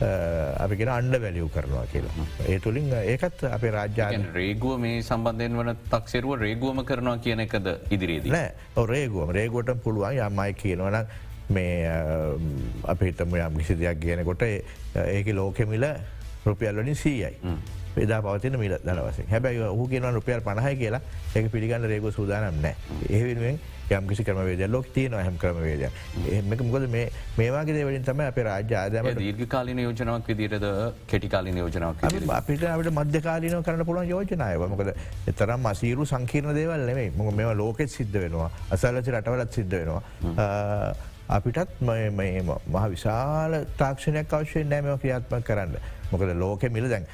අපිගෙන අන්ඩ වැලියව් කරනවා කියලා. ඒ තුළින් ඒකත් අප රාජ්‍යාන රේගුව මේ සම්බන්ධයෙන් වන තක්සෙරුව රේගුවම කරනවා කියන එකද ඉදිරියේද? නෑ. රේගුවම. රේගොට පුළුවන් යම්මයි කියනවන මේ අපිතම යම් කිසි දෙයක් කියනකොට ඒක ලෝකෙමිල රුපියල්ලනින් සීයයි. පෙදා පවතින මිල දනවස හැබැයි හු කියෙන රුපියල් පණහයි කියලා. ඒක පිළිගන්න රේග සූදානම් නෑ. ඒවෙනුවෙන් යම් කිසි ක්‍රමවේද ලොක් තියන හම ක්‍රමවේද එමක මොකද මේවාගේ දේවලින් තම අප රාජ්‍ය ආදම දීර්ඝ කාලින යෝජනාවක් විදිරද කෙටිකාලින යෝජනාවක් අපිට අපට මධ්‍යකාලින කරන පුළන් යෝජනාය මොකද එතරම් අසීරු සංකීර්ණ දේවල් නෙමේ මොක මෙම ලෝකෙත් සිද්ධ වෙනවා. අසල්ලචි රටවලත් සිද්ධ වෙනවා. අපිටත් මහ විශාල තාක්ෂණයක් අවශ්‍යය නෑමව ක්‍රියාත්ම කරන්න. මොකද ලෝක මිල දැන්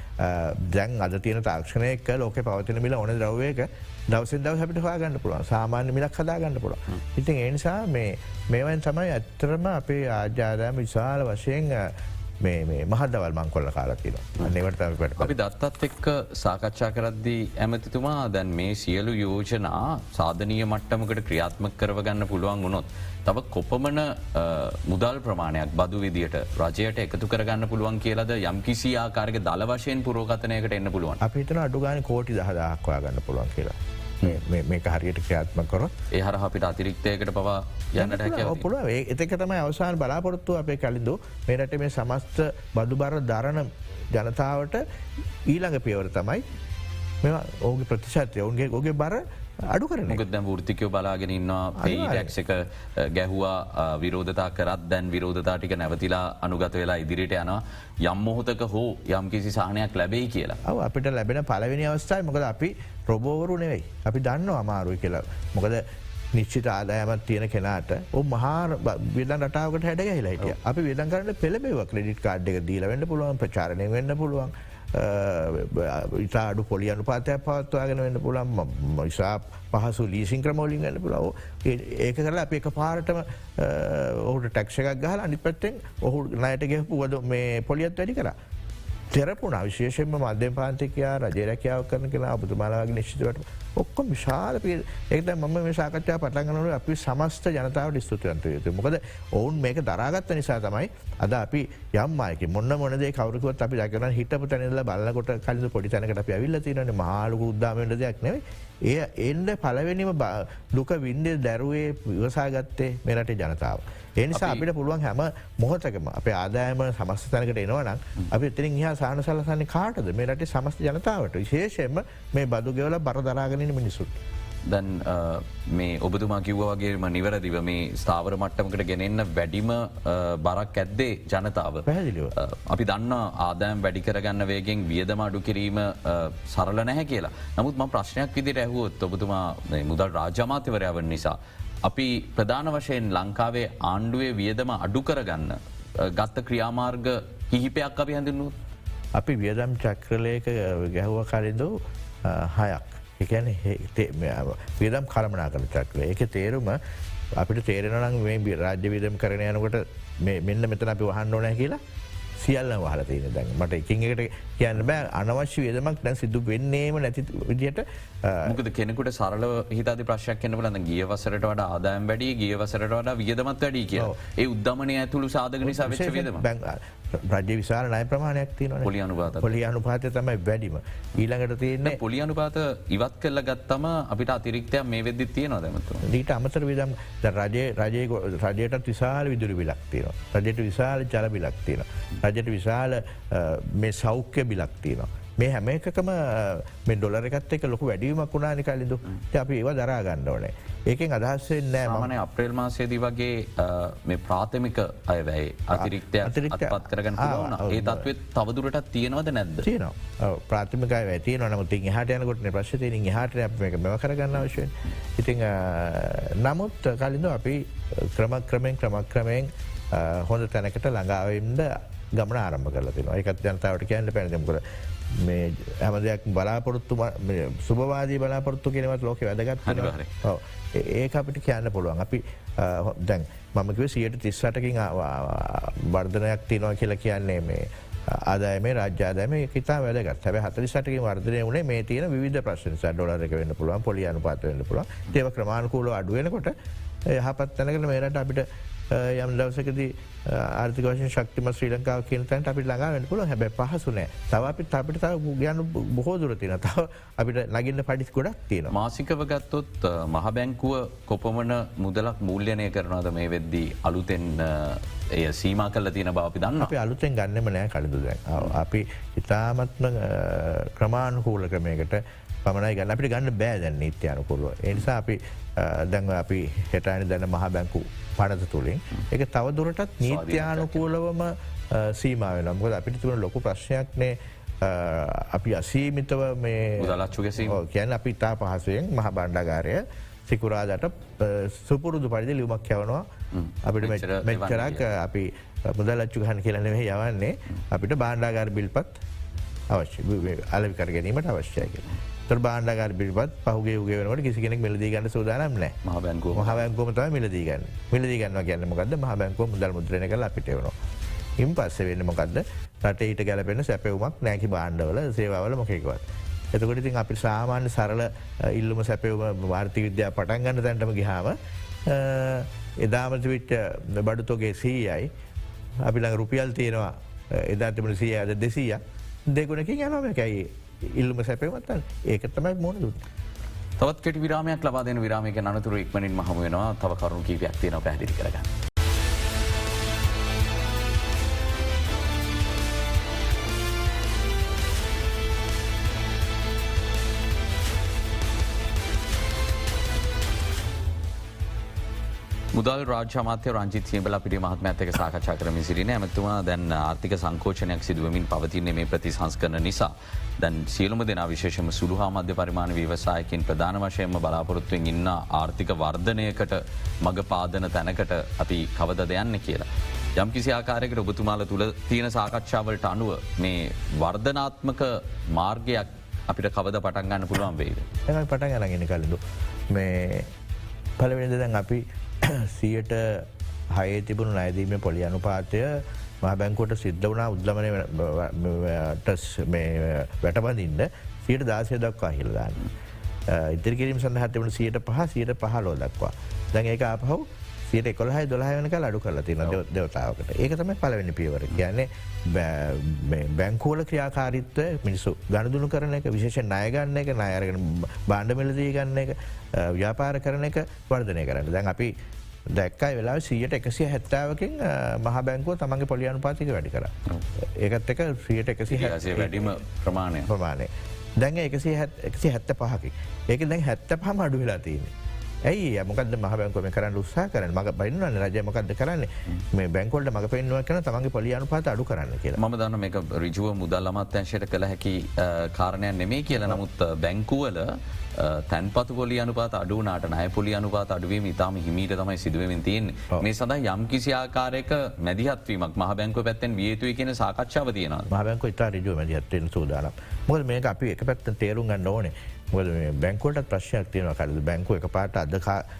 දැන් අද තියෙන තාක්ෂණයක ලෝක පවතින මිල ඕන ද්‍රවයක දවසෙන් දව හැපිට හාගන්න පුළුවන් සාමාන්‍ය මිලක් හදාගන්න පුළුව. ඉතින් ඒනිසා මේවන් තමයි ඇත්තරම අපේ ආජාදෑම විශාල වශයෙන් මේ මහදවල් මං කොල්ල කාලතින පට අපි දත්තත් එක්ක සාකච්ඡා කරද්දී ඇමතිතුමා දැන් මේ සියලු යෝජනා සාධනය මට්ටමකට ක්‍රියාත්මක කරවගන්න පුළුවන් වුණොත්. තව කොපමන මුදල් ප්‍රමාණයක් බදු විදිට රජයට එකතු කරගන්න පුළුවන් කියලද යම් කිසි ආකාරක දල වශයෙන් පුරෝගතනයකට එන්න පුළුවන් අපිතන අඩුගාන කෝටි දහදක්වා ගන්න පුළුවන් කියලා. මේක හරියට ක්‍රියාත්ම කොර ඒහර අපිට අතිරික්තයකට පවා යන්නට පුළුව එතක තමයි අවසාන බලාපොරොත්තු අපේ කලින්ඳු මේරට මේ සමස්ත බදු බර දරණ ජනතාවට ඊළඟ පියවර තමයි මෙ ඕගේ ප්‍රතිශත්ය. ඔවුන්ගේ ගොගේ බර අඩු කරන දැ ෘතිකයෝ බලාගෙන ඉන්නවා පේටක් එක ගැහවා විරෝධතා කරත් දැන් විරෝධතාටික නැවතිලා අනුගත වෙලා ඉදිරිට යනවා. යම් මොහොතක හෝ යම් කිසි සාහනයක් ලැබෙයි කියලා. අව අපිට ලැබෙන පලවෙනි අවස්ථයි මොකද අපි ප්‍රබෝවරු නෙවෙයි. අපි දන්න අමාරුයි කියලා. මොකද නිශ්චිත ආදායමත් තියෙන කෙනාට ඔ මහා විදන් රටාවට හැඩ හිලයිට අපි විදන් කරන්න පෙළබේව ක්‍රඩිට් කාඩ් එක දීලවෙන්න පුළුවන් ප්‍රචාරණය වෙන්න පුළුවන් ඉතාඩු පොලි අනුපාතයක් පවත්වාගෙන වෙන්න පුළන් මයිසා පහසු ලීසින් ක්‍රමෝලින් ගන්න පුලාව ඒක කරලා අප එක පාරටම ඔහුට ටක්ෂකක් ගහල අනි පත්තෙන් ඔහු නයට ගෙහපු වද මේ පොලියත් වැඩි කර. තෙරපුුණ විශේෂෙන්ම මධ්‍ය පාන්තිකයා රජරැකියාව කරන කෙන අපතුමාලාගේ නිශ්ිතවට ඔක්කොම විශාල පිල් ඒද ම මේ සාකච්ඡා පටන්ගනට අපි සමස්ත ජනතාවට ස්තුතියන්ත යුතු මොකද ඔවුන් මේක දරාගත්ත නිසා තමයි අද අපි යම්මයක මොන්න මොනදේ කවරකුවත් අපි දකන හිටපු තැනල බලකොට කල පොඩි තැනකට අපි ඇවිල්ල තිරන මහලු උද්දාමට දෙයක් නෙවේ එය එන්ඩ පලවෙනිම දුක වින්ඩ දැරුවේ විවසාගත්තේ මෙරට ජනතාව. එනිසා අපිට පුළුවන් හැම මොහොතකම අප ආදායම සමස්ත තැනකට එනවනම් අපි එතිරින් හා සාන සලසන්නේ කාටද? මේ රට සමස්ත ජනතාවට. විශේෂයෙන්ම මේ බදු ගෙවල බර දරාගෙනන මිනිසුත්. දැන් මේ ඔබතුමා කිව්වගේම නිවැරදිව මේ ස්ථාවර මට්ටමකට ගෙනෙන්න වැඩිම බරක් ඇද්දේ ජනතාව පැහැදිලිව. අපි දන්න ආදෑම් වැඩි කරගන්න වේගෙන් වියදම අඩු කිරීම සරල නැහැ කියලා. නමුත් ම ප්‍රශ්නයක් විදිර ඇහුවොත් ඔබතුමා මුදල් රාජමාත්‍යවරයාවන් නිසා. අපි ප්‍රධාන වශයෙන් ලංකාවේ ආණ්ඩුවේ වියදම අඩු කරගන්න ගත්ත ක්‍රියාමාර්ග කිහිපයක් අපි හැඳින්නු. අපි වියදම් චක්‍රලයක ගැහුව කලින්දු හයක්. එකන විදම් කළමනා කළ චක්‍රය එක තේරුම අපිට තේරෙනනම් මේ රාජ්‍ය විදම් කරන යනකොට මෙන්න මෙතන අපි වහන්න ඕනෑ කියලා සියල්ල වහල තියෙන දැන්. මට එකින් එකට කියන්න බෑ. අනවශ්‍ය වියදමක් දැන් සිදු වෙන්නේම නැති විදියට මොකද කෙනෙකුට සරල හිත ප්‍රශ්යක් කනවල ගිය වසරට වඩ ආදායම් වැඩි ගිය වසරට වඩ වියදමත් වැඩි කිය ඒ උද්දමනය ඇතුළු සාධක නිසා වෙච්ච වියදම. රජ්‍ය විශාල නය ප්‍රමාණයක් තියන පොලි අනුපාත පොලි අනුපාත තමයි වැඩිම. ඊළඟට තියන්න පොලි අනුපාත ඉවත් කල්ල ගත්තම අපිට අතිරික්තයක් මේ වෙදදි තියෙන දැමතු දීට අමතර විදම් රජය රජය රජයට විශාල විදුරි බිලක් තියෙන රජයට විශාල ජල තියෙන රජයට විශාල මේ සෞඛ්‍ය බිලක් තියෙනවා. මේ හැම එකකම මේ ඩොලර එකත් එක ලොකු වැඩීමක් වුණානි කලින්දු අපි ඒවා දරා ගන්න ඕනේ. ඒකෙන් අදහස්සෙන් නෑ මන අප්‍රේල් මාසේදී වගේ මේ ප්‍රාථමික අයවැයි අතිරික්තය අතිරික්තපත් කරගන්න වන ඒ තත්වත් තවදුරටත් තියෙනවද නැද්ද? තියනවා. ප්‍රාථමිකයි ඇති නමුත් හට යනකොට ප්‍රශ්තියෙන් හට එක මෙව කරගන්න වශයෙන් ඉතිං නමුත් කලින්ද අපි ක්‍රම ක්‍රමෙන් ක්‍රමක් ක්‍රමයෙන් හොඳ තැනකට ළඟාවම්ද ගමන ආරම්භ කරලතින එකත් ජනතාවට කියන්න පැනදමකර මේ හැම දෙයක් බලාපොරොත්තු සුභවාදී බලාපොරත්තු කෙනවත් ලෝක වැදගත් ඒ අපිට කියන්න පුළුවන්. අපි දැන් මමකිව සියට තිස්සටකින් වර්ධනයක් තිනවා කියලා කියන්නේ මේ ආදායම රාජාදම තා වැදගත්. හැබ හතරිසටක වර්ධනය වනේ මේ තියන විධ ප්‍රශ්න ඩොලරක වන්න පුළුවන් පොලි අනුපාත වන්න පුළුවන්. ඒව ක්‍රමාණකූල අඩුවනකොට යහපත් තැනකට මේරට අපිට යම් දවසකද ආර්ථික වශයෙන් ශක්තිම ශ්‍රී ලංකාව කියන තැන්ට අපි ළඟාවෙන් පුල හැබ පහසුනෑ තව අපිත් අපිට තව ගයන්න බොහෝ දුරතින තව අපිට නගින්න පඩිස් ගොඩක් තියෙන. මාසිකව ගත්තොත් මහ බැංකුව කොපමන මුදලක් මූල්‍යනය කරනවද මේ වෙද්දී අලුතෙන් එය සීම කල තියෙන බව අපි දන්න අපි අලුතෙන් ගන්නම නෑ කඩදු අපි ඉතාමත්ම ක්‍රමාණහූල ක්‍රමයකට පමණයි ගන්න. අපිට ගන්න බෑදැන් නිත්‍යයනකුරුව. එනිසා අපි දැන්ව අපි හෙටයින දැන මහ බැංකු පනත තුළින් එක තවදුරටත් නීත්‍යානුකූලවම සීමාව නම්කොද අපිට තුන ලොකු ප්‍රශ්නයක්නේ අපි අසීමිතව මේ දලච්චුගෙසී කියන්න අපි ඉතා පහසුවෙන් මහ බණ්ඩාගාරය සිකුරාදට සුපුරුදු පරිදි ලියුමක් යවනවා අපිට මෙච්චරක් අපි මුදලච්චු ගහන් කියලනෙහ යවන්නේ. අපිට බාණ්ඩාගාර බිල්පත් අවශ්‍ය අලවිකර ගැනීමට අවශ්‍යය කියලා. තර බාණ්ඩගර පිපත් පහුගේ ගෙවනට කිසිෙනෙක් මිලදී ගන්න සූදානම් නෑ මහබැංකු මහබැංකෝමත මිලදීගන්න මිලදිගන්න කියන්න මොකද මහබැංකෝ මුදල් මුද්‍රණ කල අපිටවනවා. ඉම් පස්ස වෙන්න මොකක්ද රට ඊට ගැලපෙන සැපවුමක් නෑකි බාණ්ඩවල සේවාවල මොකෙකවත්. එතකොට ඉතින් අපි සාමාන්‍ය සරල ඉල්ලුම සැපවම වාර්ති විද්‍යා පටන් ගන්න තැන්ටම ගිහාම එදාමති විච්ච බඩුතෝගේ සීයයි අපි ළඟ රුපියල් තියෙනවා. එදාතමට සීය අද දෙසීය දෙගුණකින් යනම කැයි ඉල්ලුම සැපවත්තන් ඒක තමයි මොන දුත්. තවත් කෙට විරාමයක් ලබාදන විරාමයක අනතුර ඉක්මනින් මහම වෙනවා තව කරුණු කීපයක් තියෙන පැදිි කරගන්න. මුදල් රාජමාත්‍ය රංජිත් සියබල පිටි මහත්ම ඇතක සාකච්ඡා කරම සිරින ඇමතුවා දැන් ආර්ථික සංකෝචනයක් සිදුවමින් පවතින්නේ මේ ප්‍රතිසංස් කරන නිසා. දැන් සියලුම දෙන විශේෂම සුළුහා මධ්‍ය පරිමාණ ව්‍යවසායකින් ප්‍රධාන වශයෙන්ම බලාපොරොත්තුවෙන් ඉන්න ආර්ථික වර්ධනයකට මඟ පාදන තැනකට අපි කවද දෙයන්න කියලා. යම් කිසි ආකාරයකට ඔබතුමාල තුළ තියෙන සාකච්ඡාවලට අනුව මේ වර්ධනාත්මක මාර්ගයක් අපිට කවද පටන්ගන්න පුළුවන් වේද. එ පටන් ගලගෙන කලදු මේ පලවෙනිද දැන් අපි සියට හයේ තිබුණු නෑදීම පොලි අනුපාතය මහ බැංකුවට සිද්ධ වනා උද්ලමන වැටබඳන්න සියට දාසය දක්වා හිල්දාන්න. ඉදිරිකිරීම සඳහත්වන සියට පහ සියට පහලෝ දක්වා. දැන් ඒක අපහු සියට කොළහයි දොලායනක අඩු කරලා තින දෙවතාවකට. ඒක තම පලවෙනි පියවර. කියන්නේ බැංකෝල ක්‍රියාකාරිත්ව මිනිසු ගණදුණු කරන එක විශේෂ නායගන්න එක නායරගෙන බාණ්ඩ මෙලදී ගන්න එක ව්‍යාපාර කරන එක වර්ධනය කරන්න. දැන් අපි දැක්කයි වෙලා සියට එකසිය හැත්තාවකින් මහ බැංකුව තමන්ගේ පොලියනු පාතික වැඩි කර. ඒකත් එක ්‍රියට එකසි හසේ වැඩිම ප්‍රමාණය. ප්‍රමාණය. දැන් එකසි හැත්ත පහකි. ඒක දැන් හැත්ත පහම අඩු වෙලා තියන්නේ. ඇයි මොකද මහබැංකම කරන්න උත්සා කරන මඟ බයින්නන්න රජමකක්ද කරන්න? මේ බැංකොල්ට මඟ පෙන්ව කන තමන්ගේ පොලියනු පාත අඩු කරන්න කියලා. ම දන්න මේ රිජුව මුදල් අමත්‍යංශයට කළ හැකි කාරණයක් නෙමේ කියලා. නමුත් බැංකුවල තැන්පතු පොලි අනුපාත අඩුනාට නය පොලි අනුපාත අඩුවීම ඉතාම හිමීට තමයි සිදුවමින් තියෙන් මේ සඳ යම් කිසි ආකාරයක මැදිහත්වීමක් මහ බැංක පැත්තෙන් වියතුයි කියෙන සාකච්ඡාව තියෙන මහබැංක ඉතා රජුව මැදිහත්වෙන් සූදානම්. මොද මේක අපි එක පැත්ත තේරුම් ගන්න ඕනේ බැංකොට ප්‍රශ්යක් තියන කල බැංකු එක පාට අද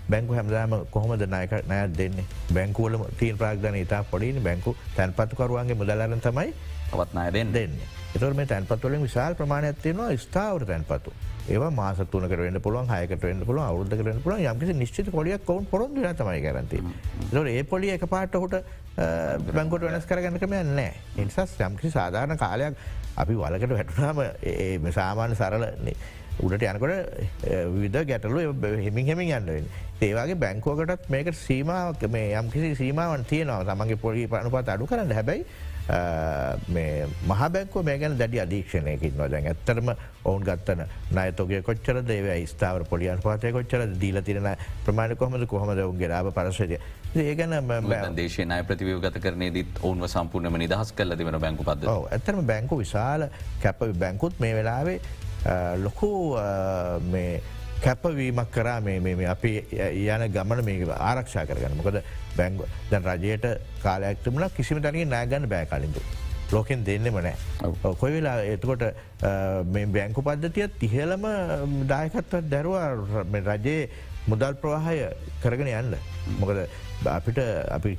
බැංකු හැමදාම කොහොමද නායක නෑ දෙන්නේ? බැංකුවල තීන් ප්‍රාග්ධන ඉතා පොඩිනි බැංකු තැන්පත්තුකරුවන්ගේ මුදලරන තමයි අවත්නාය දෙන්න. දෙන්න. එතුර මේ තැන්පත්වලින් විශාල් ප්‍රමාණයක් තියෙනවා ස්ථාවර තැන්පතු ඒ මාස තුන කරන්න පුළුවන් හයකට වෙන්න පුළුව අවුද කරන්න පුළුව යම්කිසි නිශ්චිත පොලියක් කවුන් පොරොන් තමයි කරති ඒ පොලි එක පාට හොට බැංකොට වෙනස් කරගන්න කම නෑ එනිසස් යම්කිසි සාධාරණ කාලයක් අපි වලකට වැටනාම සාමාන්‍ය සරල උඩට යනකොට විද ගැටලු හෙමින් හෙමින් යන්නවෙන් ඒවාගේ බැංකෝකටත් මේක සීමාවක් මේ යම් කිසි සීමාවන් තියනවා. තමන්ගේ පොලි පනුපත් අඩු කරන්න. හැබැයි මහ බැංකෝ මේ ගැන දැඩි අධීක්ෂණයකින් නොදැන් ඇත්තරම ඔවුන් ගත්තන නයතෝගේ කොච්චර දේව ස්ථාව පොලියන් පාතය කොච්චර දීල තිරන ප්‍රමාණ කොහමද? කොහමද ඔුන්ගේ ලාබ පරසය ඒගැන දේශය නය ප්‍රතිවයෝගත කරන දිත් ඔවුන්ව සම්පූර්ණම නිදහස් කල දෙවන බැංකු පද ඇතරම බැංකු විශාල කැප බැංකුත් මේ වෙලාවේ ලොකු කැපවීමක් කරා අපි යන ගමන මේ ආරක්ෂා කරගන්න මොකද බැංග දැන් රජයට කාලයක්තුමන කිසිම තනින් නෑගන්න බෑ කලින්තු. ලෝකෙන් දෙන්නෙම නෑ කොයි වෙලා එතකොට බැංකු පද්ධතිය තිහලම දායකත්වත් දැරවා රජයේ මුදල් ප්‍රවාහය කරගෙන යන්න. මොකද අපිට අපි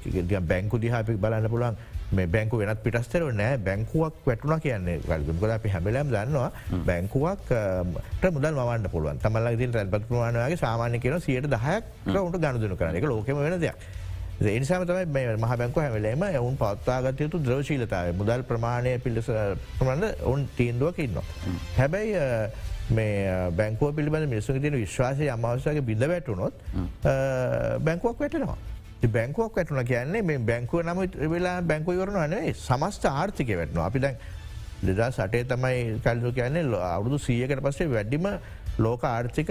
බැංකු දිහාපි බලන්න පුළන් මේ බැංකු වෙනත් පිටස්තර නෑ. බැංකුවක් වැටුණ කියන්නේ ගල්ගුකද අපි හැබලම් දන්නවා බැංකුවක් මුදල් මවන්න පුළුවන්. තමල්ල ති රැල්පත් ප්‍රමාණවගේ සාමාන්‍ය කියන සියට දහයක් උන්ට ගණදුන කරන එක ලෝකම වෙන දෙයක්. ඒනිසාම තමයි මහ බැංකු හැමලේම ඔවුන් පත්තාගතයුතු ද්‍රෝශීලතාව මුදල් ප්‍රමාණය පිල්ලස ප්‍රමණ ඔවුන් තීන්දුවක ඉන්නවා. හැබැයි මේ බැංකුව පිළිබඳ මිනිසු තින විශ්වාසය අමවසගේ බිඳ වැටුනොත් බැංකුවක් වැටෙනවා. බැංකුවක් වැටුන කියන්නේ මේ බැංකුව නම වෙලා බැංකුවවරන අනේ සමස්ත ආර්ථික වැටනවා. අපි දැන් දෙදා සටේ තමයි කල්ලු කියන්නේ අවුදු සීයකට පස්සේ වැඩිම ලෝක ආර්ථික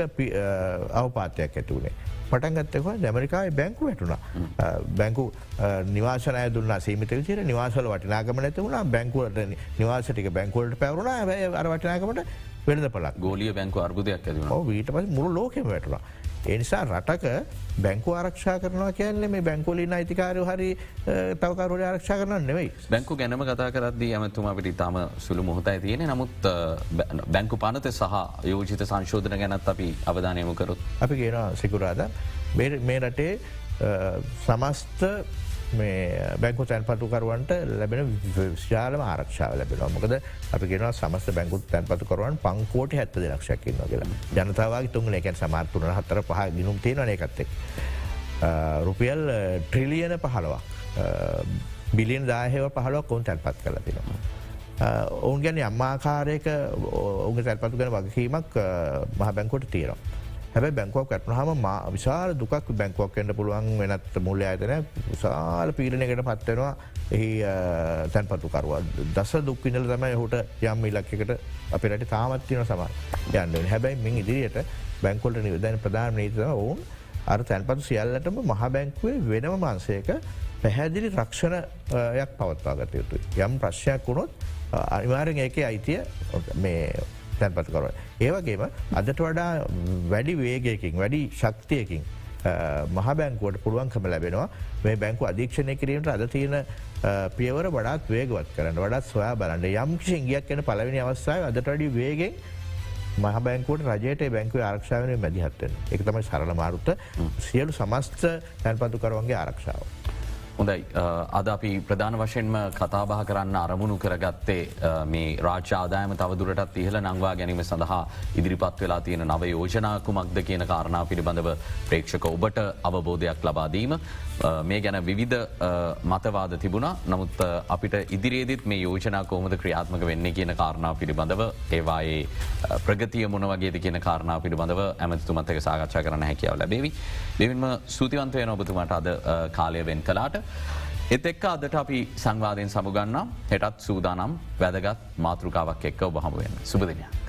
අවපාතයක් ඇතිවුණේ. පටන්ගත්තක දැමරිකායි බැංකු වැටුණ. බැංකු නිවාසනය දුන්න. සීමිත විචර නිවාසල වටිනාගම නැති වුණා. බැංකුවට නිවාසටික බැංකුවලට පැවරුණ. අර වටිනාකමට වෙනද පලක් ගෝලිය බැංකු අර්බුදයක් ඇති වීට පස මුළු ලෝකෙම වැටුණා. එනිසා රටක බැංකු ආරක්ෂා කරනවා කියන්නේ මේ බැංකුලින් අයිතිකාරය හරි තවකරුට ආරක්ෂා කරන්න නෙවෙයි. බැංකු ගැනම කතා කරද්දී ඇමතුම අපිට ඉතාම සුළු මොහොතයි තියෙන නමුත් බැංකු පනත සහ යෝජිත සංශෝධන ගැනත් අපි අවධානයමු කරොත්. අපි කියනවා සිකුරාද මේ රටේ සමස්ත බැංකු තැන්පතුකරුවන්ට ලැබෙන විශාලම ආරක්ෂාව ලැබෙන මොකද අපි ගෙනවා සමස්ත බැංකුත් තැන්පතුකරුවන් පංකෝට හැත්ත දෙනක්ෂයක්කින්න කියලා ජනතාවගේ තුන් එකැන් සමාර්තුන හතර පහ ගිනුම් තියෙන එකත්තෙක්. රුපියල් ට්‍රිලියන පහළවක් බිලියන් දාහව පහලක් ඔවුන් තැන්පත් කල තිෙනවා. ඔවුන් ගැන අම්මාකාරයක ඔුන් තැල්පතු ගැන වගකීමක් මහ බැංකොට තියෙනවා. හැබ බැංකුවක් ඇත්නහම විශාල දුකක් බැංකුවක් එන්න පුළුවන් වෙනත් මුල්ල අයතන විශාල පීරණයකට පත්වෙනවා එහි තැන්පතුකරුව දස දුක්විනල තමයි හුට යම් ඉලක්කට අපිට තාමත්තියන සමන්. යන්න හැබැයි මින් ඉදිරියට බැංකොල්ට නිවදැන ප්‍රධාන නීතව ඔවුන් අර තැන්පතු සියල්ලටම මහ බැංකුවේ වෙනම මන්සයක පැහැදිලි රක්ෂණයක් පවත්වාගත යුතුයි. යම් ප්‍රශ්යක් වුණොත් අනිවාරෙන් ඒක අයිතිය මේ තැන්පත් කරව. ඒවගේම අදට වඩා වැඩි වේගයකින් වැඩි ශක්තියකින් මහ බැංකුවට පුළුවන්කම ලැබෙනවා. මේ බැංකු අධීක්ෂණය කිරීමට අද තියෙන පියවර වඩාත් වේගවත් කරන්න වඩත් සොයා බලන්න. යම් කිසිංගියක් එන පලවෙනි අවස්සාය අදට වඩි වේගෙන් මහ බැංකුවට රජයට බැංකුව ආරක්ෂාවනය මැදිහත්වෙන එක තමයි සරල මාරුත්ත. සියලු සමස්ත තැන්පතු කරවන්ගේ ආරක්ෂාව. හොඳයි අද අපි ප්‍රධාන වශයෙන්ම කතාබහ කරන්න අරමුණු කරගත්තේ මේ රාජාදායම තවදුරටත් ඉහළ නංවා ගැනීම සඳහා ඉදිරිපත් වෙලා තියෙන නව යෝජනාකුමක්ද කියන කාරණා පිළිබඳව ප්‍රේක්ෂක ඔබට අවබෝධයක් ලබාදීම. මේ ගැන විවිධ මතවාද තිබුණා නමුත් අපිට ඉදිරියේදත් මේ යෝජනා කෝමද ක්‍රියාත්මක වෙන්නේ කියන කාරණාව පිළිබඳව ඒවායේ ප්‍රගතිය මොනවගේද කියන කාරණා පිළිබඳව ඇමතුමත්තක සාකච්ඡා කරන හැකියාව ලැබේවි. දෙවින්ම සූතිවන්තය නොබතුමට අද කාලය වෙන් කලාට. එත් එක්ක අදට අපි සංවාධයෙන් සමුගන්නම් හෙටත් සූදානම් වැදගත් මාතෘකාවක් එක්ක ඔබහමුවෙන් සුපදිනයක්.